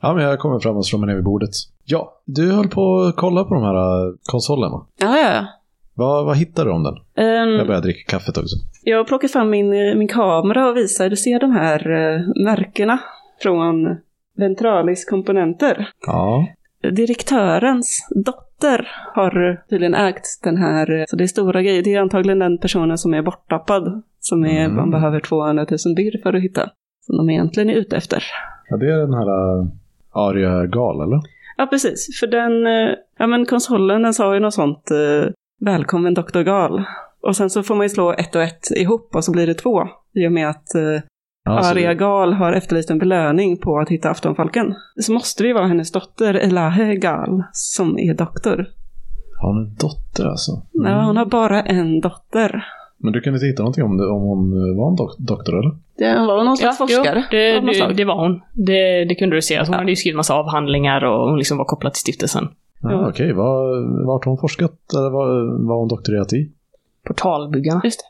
Ja, men jag kommer fram och slår mig ner vid bordet. Ja, du höll på att kolla på de här äh, konsolerna. Ja, ja, ja. Vad, vad hittade du om den? Ehm, Jag börjar dricka kaffet också. Jag har plockat fram min, min kamera och visar, du ser de här eh, märkena från Ventralis komponenter. Ja. Direktörens dotter har tydligen ägt den här, eh, så det är stora grejer. Det är antagligen den personen som är borttappad, som är, Mm. man behöver 200 000 birr för att hitta. Som de egentligen är ute efter. ja, det är den här äh, Aria Gal, eller? Ja, precis. För den, eh, ja men konsolen den sa ju något sånt, eh, välkommen Dr. Gal. Och sen så får man ju slå ett och ett ihop och så blir det två. I och med att eh, Alltså, Aria Gal har efterlyst en belöning på att hitta Aftonfalken. Så måste det ju vara hennes dotter Elahe Gal som är doktor. Har hon en dotter alltså? Ja, hon har bara en dotter. Men du kan inte hitta någonting om, det, om hon äh, var en dok- doktor, eller? Det var någon slags forskare. Jo, det, det, det var hon. Det, det kunde du se. Alltså, hon Ja. hade ju skrivit massa avhandlingar och hon liksom var kopplad till stiftelsen. Ja, Ja. Okej, vad, vart har hon forskat? Eller vad, vad har hon doktorerat i? Portalbyggarna. Just det.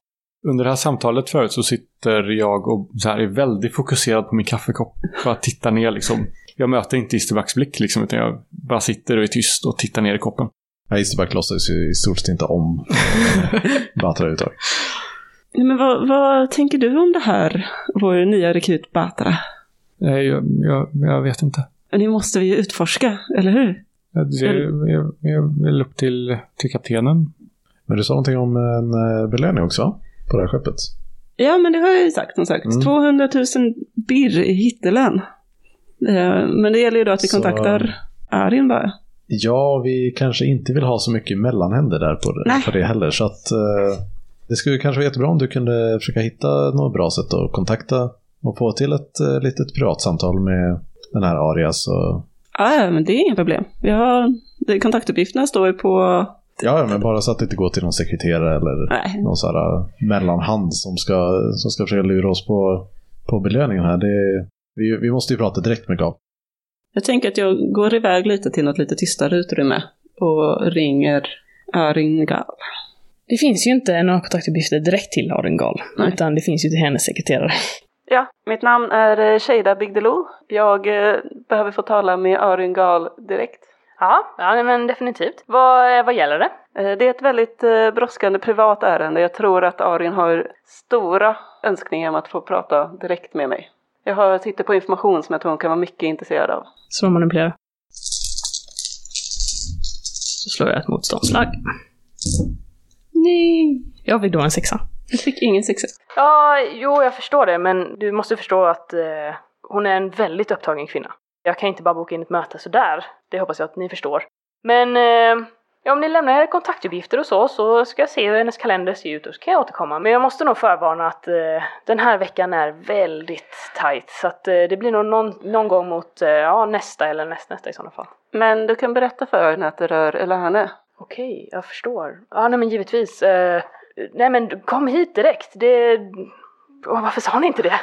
Under det här samtalet förut så sitter jag och så här är väldigt fokuserad på min kaffekopp. Bara tittar ner liksom. Jag möter inte Isterbacks blick liksom, utan jag bara sitter och är tyst och tittar ner i koppen. Ja, Isterback låtsas ju i stort sett inte om äh, Batra överhuvudtaget. Nej, men vad, vad tänker du om det här, vår nya rekryt Batra? Nej, jag, jag, jag vet inte. Det måste vi ju utforska, eller hur? Det är, jag vill upp till, till kaptenen. Men du sa någonting om en eh, belöning också? På det här skeppet. Ja, men det har jag ju sagt som sagt. Mm. 200 000 birr i hittelön. Eh, Men det gäller ju då att vi Så- kontaktar Arin bara. Ja, vi kanske inte vill ha så mycket mellanhänder där på det, på det heller. Så att eh, det skulle kanske vara jättebra om du kunde försöka hitta något bra sätt att kontakta och få till ett eh, litet privatsamtal med den här Arias. Och, Ja, men det är inga problem. Vi har, kontaktuppgifterna står ju på... ja, ja, men bara så att det inte går till någon sekreterare eller Nej, någon sån här eh, mellanhand som ska, som ska försöka lura oss på, på belöningen här. Det, vi, vi måste ju prata direkt med Gav. jag tänker att jag går iväg lite till något lite tystare utrymme och ringer Arin Gal. Det finns ju inte några kontaktuppgifter direkt till Arengal, Nej. utan det finns ju till hennes sekreterare. Ja, mitt namn är eh, Sheida Bigdelo. Jag eh, behöver få tala med Arin Gal direkt. Ja, ja men definitivt. Vad, vad gäller det? Eh, Det är ett väldigt eh, brådskande privat ärende. Jag tror att Arin har stora önskningar om att få prata direkt med mig. Jag har sitter på information som jag tror hon kan vara mycket intresserad av. Slå manipulera. Så slår jag ett motståndslag. Nej. Jag fick då en sexa. Jag fick ingen success. Ja, jo, jag förstår det, men du måste förstå att eh, hon är en väldigt upptagen kvinna. Jag kan inte bara boka in ett möte sådär. Det hoppas jag att ni förstår. Men eh, ja, om ni lämnar era kontaktuppgifter och så, så ska jag se hur hennes kalender ser ut och så kan jag återkomma. Men jag måste nog förvarna att eh, den här veckan är väldigt tight. Så att eh, det blir nog någon, någon gång mot eh, ja, nästa eller nästnästa i sådana fall. Men du kan berätta för henne att det rör Elane. Okej, jag förstår. Ja, nej men givetvis. Eh, nej men kom hit direkt. Det... Åh, varför sa ni inte det?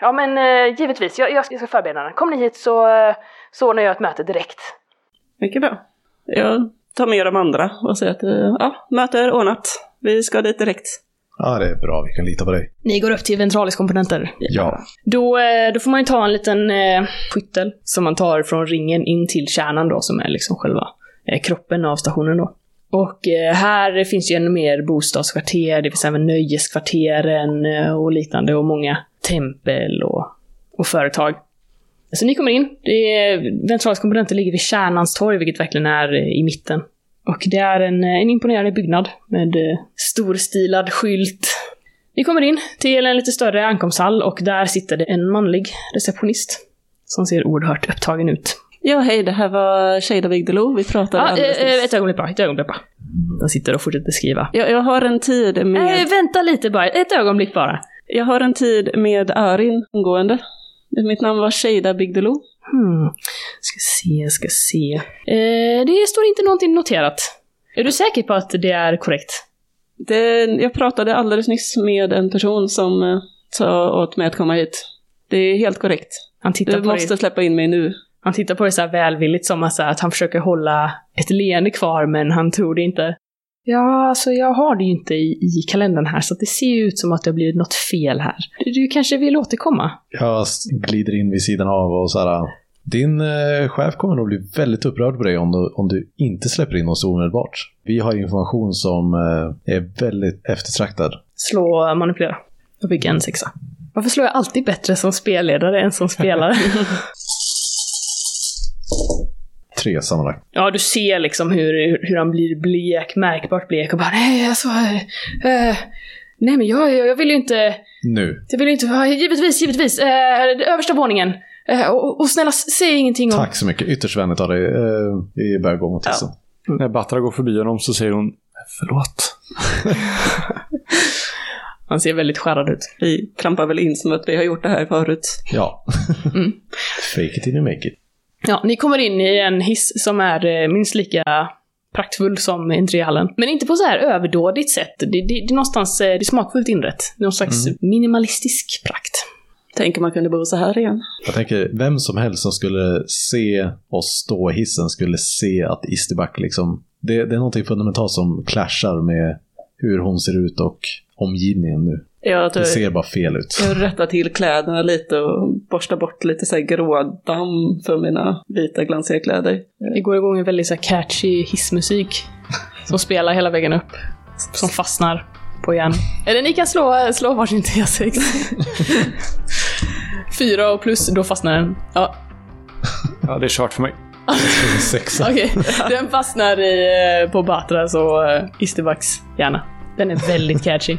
Ja men eh, givetvis, jag, jag ska jag ska förbereda henne. Kom ni hit så, eh, så ordnar jag ett möte direkt. Mycket bra. Jag tar med de andra och säger att eh, ja, möte är ordnat. Vi ska dit direkt. Ja, det är bra. Vi kan lita på dig. Ni går upp till ventraliskomponenter. Ja. Då, eh, då får man ju ta en liten eh, skyttel som man tar från ringen in till kärnan då, som är liksom själva eh, kroppen av stationen då. Och eh, här finns ju ännu mer bostadskvarter, det finns även nöjeskvarteren eh, och liknande och många tempel och, och företag. Så ni kommer in, det är, ventraliskomponenter ligger vid Kärnans torg, vilket verkligen är eh, i mitten. Och det är en, eh, en imponerande byggnad med eh, storstilad skylt ni kommer in till en lite större ankomsthall och där sitter det en manlig receptionist. Som ser oerhört upptagen ut. Ja, hej, det här var Sheida Vigdelo. Vi pratade Ja, alldeles nyss. ett ögonblick bara, ett ögonblick bara. De sitter och fortsätter skriva. jag, jag har en tid med... Nej, vänta lite bara, ett ögonblick bara. Jag har en tid med Arin omgående. Mitt namn var Sheida Bigdelo. Hmm. Ska se, ska se. Eh, det står inte någonting noterat. Är du säker på att det är korrekt? Det, jag pratade alldeles nyss med en person som eh, sa åt mig att komma hit. Det är helt korrekt. Han tittar, Du på, måste det, släppa in mig nu. han tittar på det så här välvilligt som att han försöker hålla ett leende kvar men han tror det inte. Ja, alltså jag har det ju inte i, i kalendern här så det ser ju ut som att det har blivit något fel här. Du, du kanske vill återkomma? Jag glider in vid sidan av och så här. Din eh, chef kommer nog bli väldigt upprörd på dig om du, om du inte släpper in oss omedelbart. Vi har information som eh, är väldigt eftertraktad. Slå manipulera. Jag fick en sexa. Varför slår jag alltid bättre som spelledare än som spelare? Tre sammanlagt. ja, du ser liksom hur, hur han blir blek, märkbart blek och bara nej, alltså... eh, nej men jag, jag vill ju inte... Nu. Jag vill ju inte... ja, Givetvis, givetvis. Eh, översta våningen. Och, och snälla, säg ingenting om... Tack så mycket. Ytterst vänligt av dig. Eh, vi börjar gå mot hissen. När Batra går förbi honom så säger hon Förlåt. Han ser väldigt skärrad ut. Vi klampar väl in som att vi har gjort det här förut. Ja. Mm. Fake it till you make it. Ja, ni kommer in i en hiss som är eh, minst lika praktfull som entréhallen. Men inte på så här överdådigt sätt. Det, det, det är någonstans, eh, det är smakfullt inrett. Någon slags minimalistisk prakt. Tänker man kunde bo så här igen. Jag tänker, vem som helst som skulle se oss stå i hissen skulle se att Isterback liksom... Det, det är någonting fundamentalt som clashar med hur hon ser ut och omgivningen nu. Jag, Det ser bara fel ut. jag rättar till kläderna lite och borstar bort lite så här grådamm för mina vita glansiga kläder. Det går igång en väldigt så här catchy hissmusik. Som spelar hela vägen upp. Som fastnar. på hjärnan. Eller ni kan slå, slå varsin T6. Fyra och plus, då fastnar den. Ja, Ja, det är kört för mig. Sexa. okej. Den fastnar i, eh, på Batras och uh, Isterbacks hjärna. Den är väldigt catchy.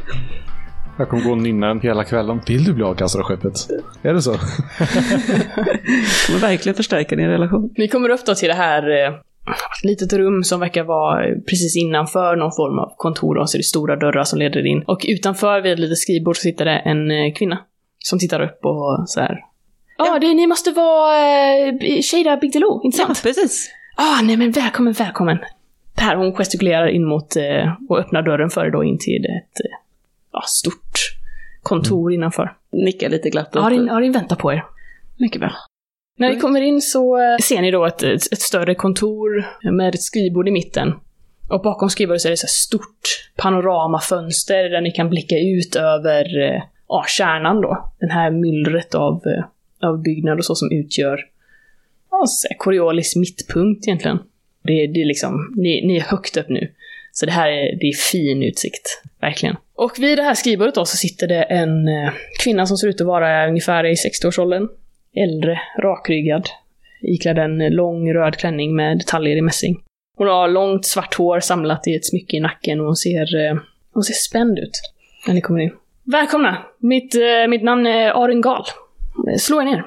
Jag kommer gå och nynna den hela kvällen. Vill du bli avkastad av skeppet? Är det så? kommer verkligen förstärka din relation. Ni kommer upp då till det här eh, ett litet rum som verkar vara precis innanför någon form av kontor och så är det stora dörrar som leder in. Och utanför vid ett litet skrivbord så sitter det en eh, kvinna som tittar upp och så här. Ja, det, ni måste vara eh, Shada Bigdelo, inte Ja, sant? precis. Ah, nej men välkommen, välkommen. Här, hon gestikulerar in mot eh, och öppnar dörren för er då in till ett eh, ja, stort kontor innanför. Nickar lite glatt. Arin. Arin väntar på er. Mycket bra. När ni kommer in så eh, ser ni då ett, ett, ett större kontor med ett skrivbord i mitten. Och bakom skrivbordet så är det så här stort panoramafönster där ni kan blicka ut över eh, ja, kärnan då. Den här myllret av, eh, av byggnad och så som utgör ja, Coriolis mittpunkt egentligen. Det, är- det är liksom, ni, ni är högt upp nu. Så det här är, det är fin utsikt, verkligen. Och vid det här skrivbordet då så sitter det en eh, kvinna som ser ut att vara ungefär i 60-årsåldern. Äldre, rakryggad. Iklädd en lång röd klänning med detaljer i mässing. Hon har långt svart hår samlat i ett smycke i nacken och hon ser, eh, hon ser spänd ut när ni kommer in. Välkomna! Mitt, eh, mitt namn är Arin Gal. Slå er ner.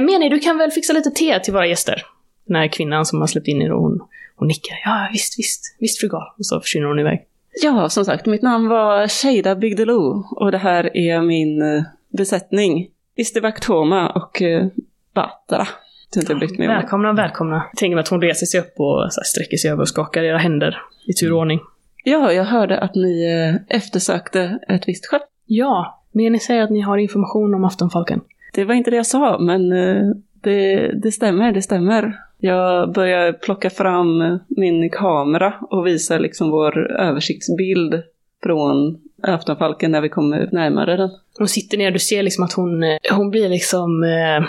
Meni, du kan väl fixa lite te till våra gäster? Den här kvinnan som har släppt in er och hon, hon nickar. Ja, visst, visst, visst fru Gal. Och så försvinner hon iväg. Ja, som sagt, mitt namn var Shada Bigdelo och det här är min eh, besättning. Istebak Toma och. Jag har inte brytt mig om. Välkomna, välkomna. Jag tänker mig att hon reser sig upp och sträcker sig över och skakar era händer i tur och ordning. Ja, jag hörde att ni eh, eftersökte ett visst skepp. Ja, men ni säger att ni har information om Aftonfalken. Det var inte det jag sa, men eh, det, det stämmer, det stämmer. Jag börjar plocka fram min kamera och visa liksom vår översiktsbild från Aftonfalken när vi kommer närmare den. Hon sitter ner du ser liksom att hon, eh, hon blir liksom eh,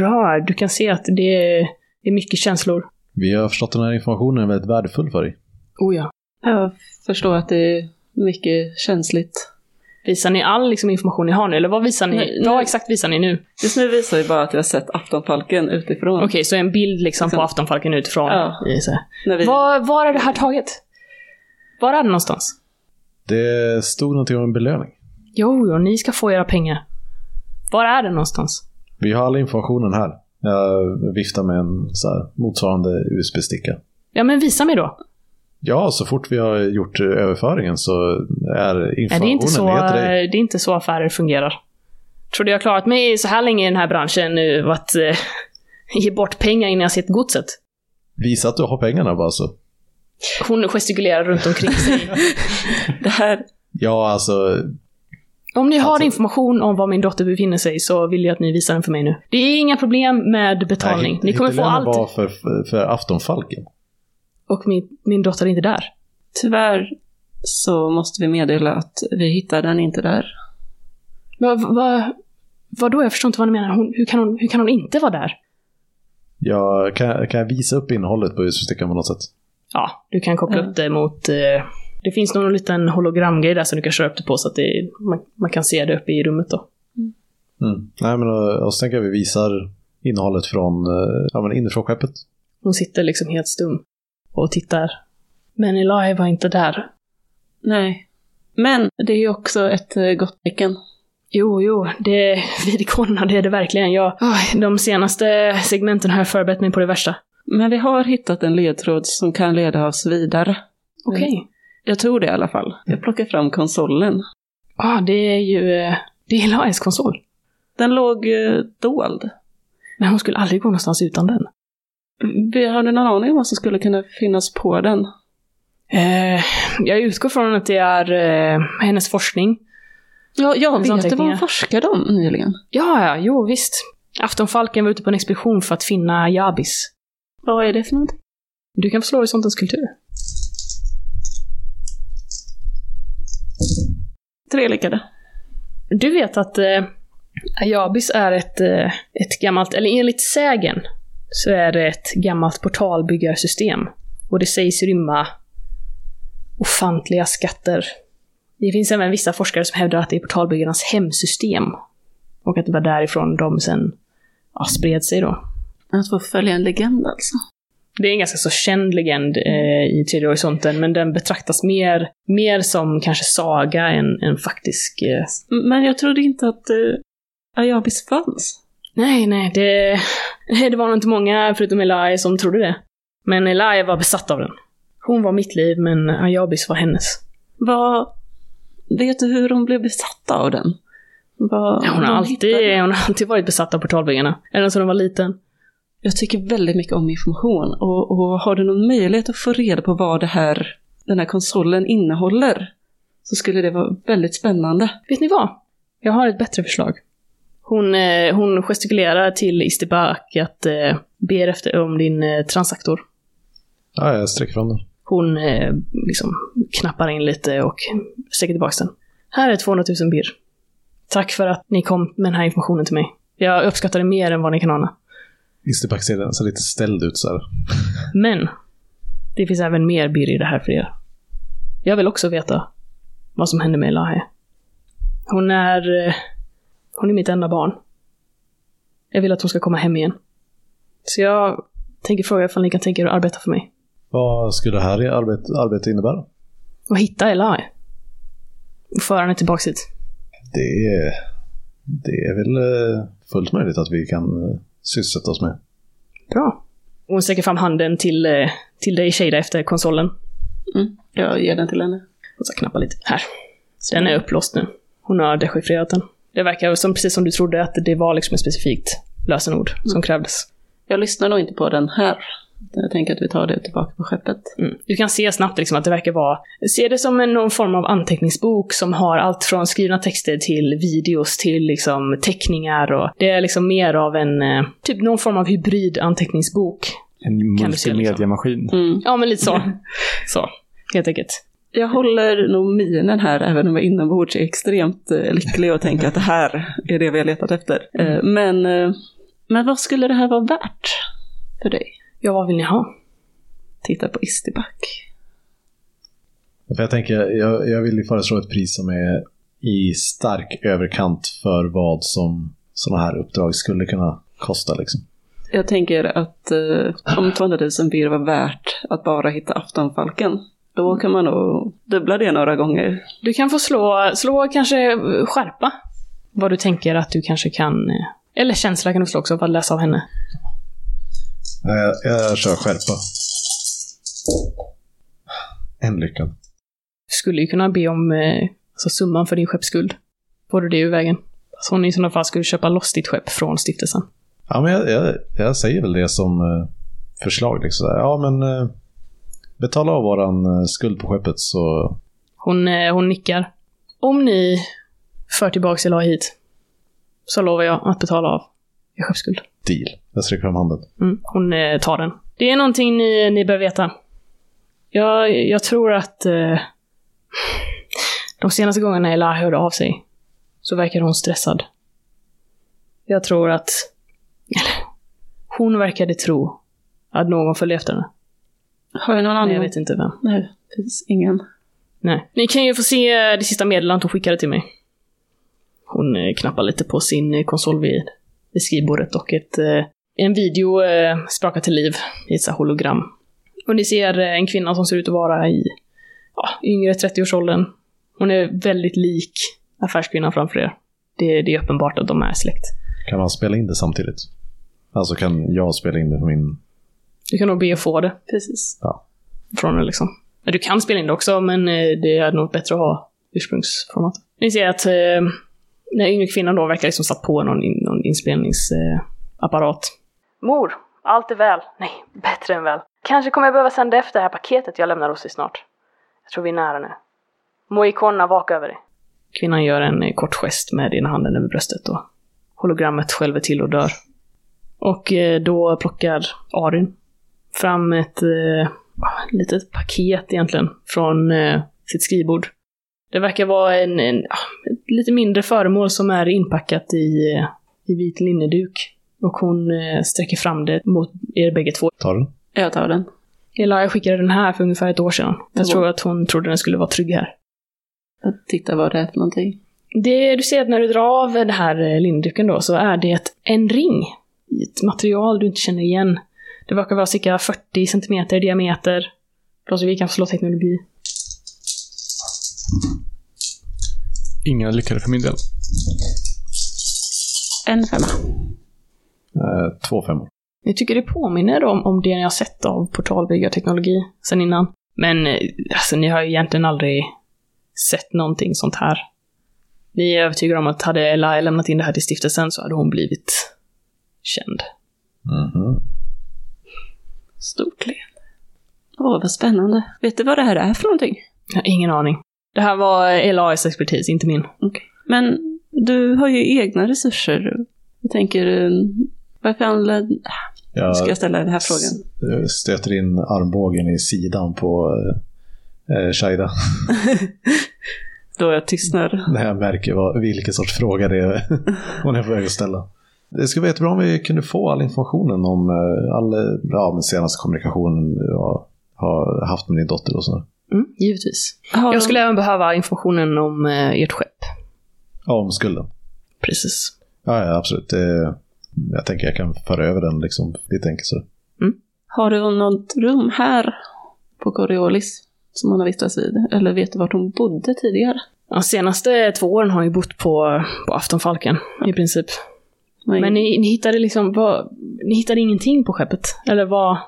rörd. Du kan se att det är, det är mycket känslor. Vi har förstått att den här informationen är väldigt värdefull för dig. Oh ja. Jag förstår att det är mycket känsligt. Visar ni all liksom, information ni har nu? Eller vad visar ni? Nej, vad exakt visar ni nu? Just nu visar vi bara att vi har sett Aftonfalken utifrån. Okej, så en bild liksom på. Aftonfalken utifrån. Ja. Vi... Var, var är det här taget? Var är det någonstans? Det stod någonting om en belöning. Jo, jo, ni ska få era pengar. Var är det någonstans? Vi har all informationen här. Jag viftar med en så här, motsvarande USB-sticka. Ja, men visa mig då. Ja, så fort vi har gjort eh, överföringen så är Nej, informationen det, är inte så, dig. det är inte så affärer fungerar. Trodde jag klarat mig så här länge i den här branschen nu, att eh, ge bort pengar innan jag sett godset. Visa att du har pengarna bara så. Hon gestikulerar runt omkring sig. Det här... Ja, alltså. Om ni har Alltså- information om var min dotter befinner sig så vill jag att ni visar den för mig nu. Det är inga problem med betalning. nej, ni kommer få allt. var för, för Aftonfalken. Och min, min dotter är inte där. Tyvärr så måste vi meddela att vi hittar den inte där. Vad va, vad då? Jag förstår inte vad ni menar. Hon, hur, kan hon, hur kan hon inte vara där? Jag, kan, kan jag visa upp innehållet på USB-stickan på något sätt? Ja, du kan koppla Ja. upp det mot... Eh, det finns någon liten hologramgrej där som du kan köra upp det på så att det, man, man kan se det uppe i rummet då. Mm. Nej, men och, och så tänker jag vi visar innehållet från eh, ja, men inifrån skeppet. Hon sitter liksom helt stum och tittar. Men Eli var inte där. Nej. Men det är ju också ett eh, gott tecken. Jo, jo, det vid ikonerna, det är det verkligen. Jag, de senaste segmenten har jag förberett mig på det värsta. Men vi har hittat en ledtråd som kan leda oss vidare. Okej. Jag tror det i alla fall. Jag plockar fram konsolen. Ja, det är ju... eh, Det är Elias konsol. Den låg eh, dold. Men hon skulle aldrig gå någonstans utan den. Vi har någon aning om vad som skulle kunna finnas på den? Eh, jag utgår från att det är eh, hennes forskning. Ja, jag Hennes vet du vad hon forskade om nyligen? Ja, ja, jo visst. Aftonfalken var ute på en expedition för att finna Jabis. Vad är det för någonting? Du kan få slå horisontens kultur. Tre lyckade. Du vet att eh, Ayabis är ett, eh, ett gammalt, eller enligt sägen, så är det ett gammalt portalbyggarsystem. Och det sägs rymma ofantliga skatter Det finns även vissa forskare som hävdar att det är portalbyggarnas hemsystem. Och att det var därifrån de sen ja, spred sig då. Att få följa en legend alltså. Det är en ganska så känd legend eh, i Tredje horisonten, men den betraktas mer, mer som kanske saga än, än faktisk... Eh... Men jag trodde inte att eh, Ayabis fanns. Nej, nej, det, det var nog inte många förutom Eli som trodde det. Men Eli var besatt av den. Hon var mitt liv, men Ayabis var hennes. Vad... Vet du hur hon blev besatt av den? Vad, Ja, hon, har alltid, hon har alltid varit besatt av portalbyggarna. Ända sedan hon var liten. Jag tycker väldigt mycket om information och, och har du någon möjlighet att få reda på vad det här, den här konsolen innehåller så skulle det vara väldigt spännande. Vet ni vad? Jag har ett bättre förslag. Hon, eh, hon gestikulerar till Istibak att eh, ber efter om din eh, transaktor. Ja, jag sträcker fram den. Hon eh, liksom knappar in lite och sträcker tillbaka den. Här är 200 000 birr. Tack för att ni kom med den här informationen till mig. Jag uppskattar det mer än vad ni kan ana. Isterback ser, ser lite ställd ut så här. Men, det finns även mer birr i det här för er. Jag vill också veta vad som hände med Elahe. Hon är... Hon är mitt enda barn. Jag vill att hon ska komma hem igen. Så jag tänker fråga ifall ni kan tänka er att arbeta för mig. Vad skulle det här i arbete, innebära? Och hitta Elahe. Och föra henne tillbaks hit. Det är, det är väl eh, fullt möjligt att vi kan eh, sysselsätta oss med. Bra. Och hon sträcker fram handen till, eh, till dig Shada efter konsolen. Mm. Jag ger den till henne. Och så knappar lite. Här. Den är upplåst nu. Hon har dechiffrerat den. Det verkar som, precis som du trodde, att det var liksom ett specifikt lösenord som krävdes. Jag lyssnar nog inte på den här. Jag tänker att vi tar det tillbaka på skeppet. Mm. Du kan se snabbt liksom att det verkar vara... Se det som en, någon form av anteckningsbok som har allt från skrivna texter till videos till liksom teckningar och... Det är liksom mer av en... eh, Typ någon form av hybrid anteckningsbok. En se, liksom? multimediamaskin. Mm. Ja, men lite så. så, helt enkelt. Jag håller nog minen här, även om jag inombords är extremt eh, lycklig och tänker att det här är det vi har letat efter. Eh, men, eh, men vad skulle det här vara värt för dig? Ja, vad vill ni ha? Titta på Istiback. För jag tänker, jag, jag vill ju föreslå ett pris som är i stark överkant för vad som sådana här uppdrag skulle kunna kosta. Liksom. Jag tänker att eh, om 200 000 blir var värt att bara hitta aftonfalken, då kan man nog dubbla det några gånger. Du kan få slå, slå kanske skärpa. Vad du tänker att du kanske kan... eh, Eller känsla kan du slå också för att läsa av henne. Jag, jag kör skärpa. En lyckad. Skulle ju kunna be om eh, alltså summan för din skeppsskuld. Får du det ur vägen? Så hon i sådana fall skulle köpa loss ditt skepp från stiftelsen. Ja, men jag, jag, jag säger väl det som eh, förslag. Liksom. Ja, men betala av våran eh, skuld på skeppet så... Hon, eh, hon nickar. Om ni för tillbaka Elah hit, så lovar jag att betala av er skeppsskuld. Deal. Jag sträcker fram handen. Mm, hon eh, tar den. Det är någonting ni, ni bör veta. Jag, jag tror att eh, de senaste gångerna Ella hörde av sig så verkar hon stressad. Jag tror att... Eller, hon verkade tro att någon följde efter henne. Har jag någon annan? jag vet inte vem. Nej, det finns ingen. Nej. Ni kan ju få se det sista meddelandet hon skickade till mig. Hon eh, knappar lite på sin eh, konsol vid, vid skrivbordet och ett, eh, en video sprakar till liv i ett hologram. Och ni ser en kvinna som ser ut att vara i ja, yngre 30-årsåldern. Hon är väldigt lik affärskvinnan framför er. Det, det är uppenbart att de är släkt. Kan man spela in det samtidigt? Alltså kan jag spela in det på min... Du kan nog be att få det Precis. från det liksom. Men Du kan spela in det också, men eh, det är nog bättre att ha ursprungsformat. Ni ser att eh, den yngre kvinnan då verkar liksom satt på någon, in, någon inspelningsapparat. Mor, allt är väl. Nej, bättre än väl. Kanske kommer jag behöva sända efter det här paketet jag lämnar hos dig snart. Jag tror vi är nära nu. Må ikonerna vaka över dig. Kvinnan gör en eh, kort gest med ena handen över bröstet och hologrammet skälver till och dör. Och eh, då plockar Arin fram ett eh, litet paket egentligen från eh, sitt skrivbord. Det verkar vara en, en lite mindre föremål som är inpackat i, eh, i vit linneduk. Och hon eh, sträcker fram det mot er bägge två. Tar den? Jag tar den. Elia skickade den här för ungefär ett år sedan. Jag tror att hon trodde den skulle vara trygg här. att titta vad det är för någonting. Det, du ser att när du drar av den här eh, linneduken då så är det en ring i ett material du inte känner igen. Det verkar vara cirka 40 centimeter i diameter. Plus vi kan slå teknologi. Ingen lyckade för min del. En femma. Eh, två femmor. Jag tycker det påminner om, om det ni har sett av portalbyggarteknologi sen innan. Men eh, alltså, ni har ju egentligen aldrig sett någonting sånt här. Ni är övertygade om att hade Ella lämnat in det här till stiftelsen så hade hon blivit känd. Mhm. Stort leende. Åh, vad spännande. Vet du vad det här är för någonting? Jag har ingen aning. Det här var LAs expertis, inte min. Men du har ju egna resurser. Jag tänker, eh, varför använder... Jag Ska jag ställa den här frågan? stöter in armbågen i sidan på eh, eh, Shaida. Då jag tystnar. När jag märker vad, vilken sorts fråga det är hon är på väg att ställa. Det skulle vara jättebra om vi kunde få all informationen om eh, all ja, men senaste kommunikationen jag har haft med din dotter och så. Mm, givetvis. Jag skulle även behöva informationen om eh, ert skepp. Ja, om skulden. Precis. Ja, ja absolut. Det, jag tänker jag kan föra över den liksom lite enkelt så. Har du något rum här på Coriolis som hon har vistats vid? Eller vet du vart hon bodde tidigare? De senaste två åren har jag bott på, på Aftonfalken, i princip. Nej. Men ni, ni hittade liksom, vad, ni hittade ingenting på skeppet? Eller vad,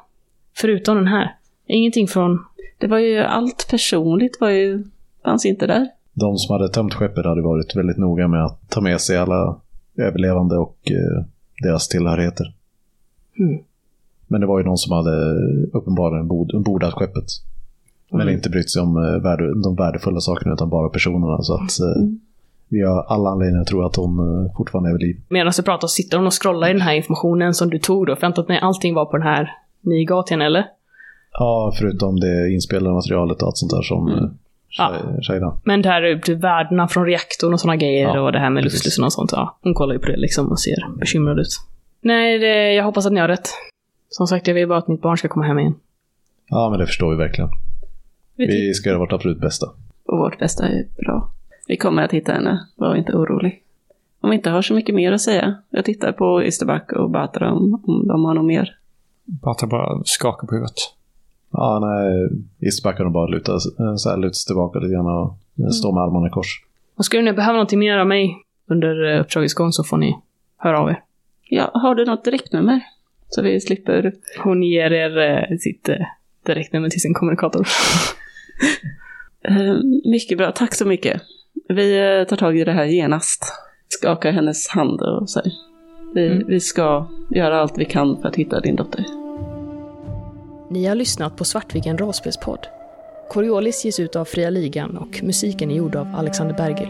förutom den här? Ingenting från, Det var ju allt personligt var ju, fanns inte där. De som hade tömt skeppet hade varit väldigt noga med att ta med sig alla överlevande och eh, deras tillhörigheter. Hmm. Men det var ju någon som hade uppenbarligen bod, bordat skeppet. Men Mm. inte brytt sig om eh, värde, de värdefulla sakerna utan bara personerna. Så att eh, vi har alla anledningar att tro att hon eh, fortfarande är vid liv. medan du pratar, sitter hon och scrollar i den här informationen som du tog då? För jag antar att allting var på den här ni gav till henne, eller? Ja, förutom det inspelade materialet och allt sånt där som Mm. mm. Ja. Shaida. Men det här typ värdena från reaktorn och sådana grejer Ja, och det här med luftljusen och sånt. Ja, hon kollar ju på det liksom och ser bekymrad ut. Nej, det, jag hoppas att ni har rätt. Som sagt, jag vill bara att mitt barn ska komma hem igen. Ja, men det förstår vi verkligen. Vi Vi ska göra vårt absolut bästa. Och vårt bästa är bra. Vi kommer att hitta henne, var inte orolig. Om vi inte har så mycket mer att säga. Jag tittar på Isterback och Batra om, om de har något mer. Batra bara skakar på huvudet. Ja, nej, Isback kan bara luta, eh, så här, luta sig tillbaka lite grann och eh, stå med armarna i kors. Och skulle ni behöva någonting mer av mig under eh, uppdragets gång så får ni höra av er. Ja, har du något direktnummer? Så vi slipper... Hon ger er eh, sitt eh, direktnummer till sin kommunikator. Eh, mycket bra, tack så mycket. Vi eh, tar tag i det här genast. Skakar hennes hand och säger. Vi, Mm. vi ska göra allt vi kan för att hitta din dotter. Ni har lyssnat på Svartviken rollspelspodd. Coriolis ges ut av Fria Ligan och musiken är gjord av Alexander Bergil.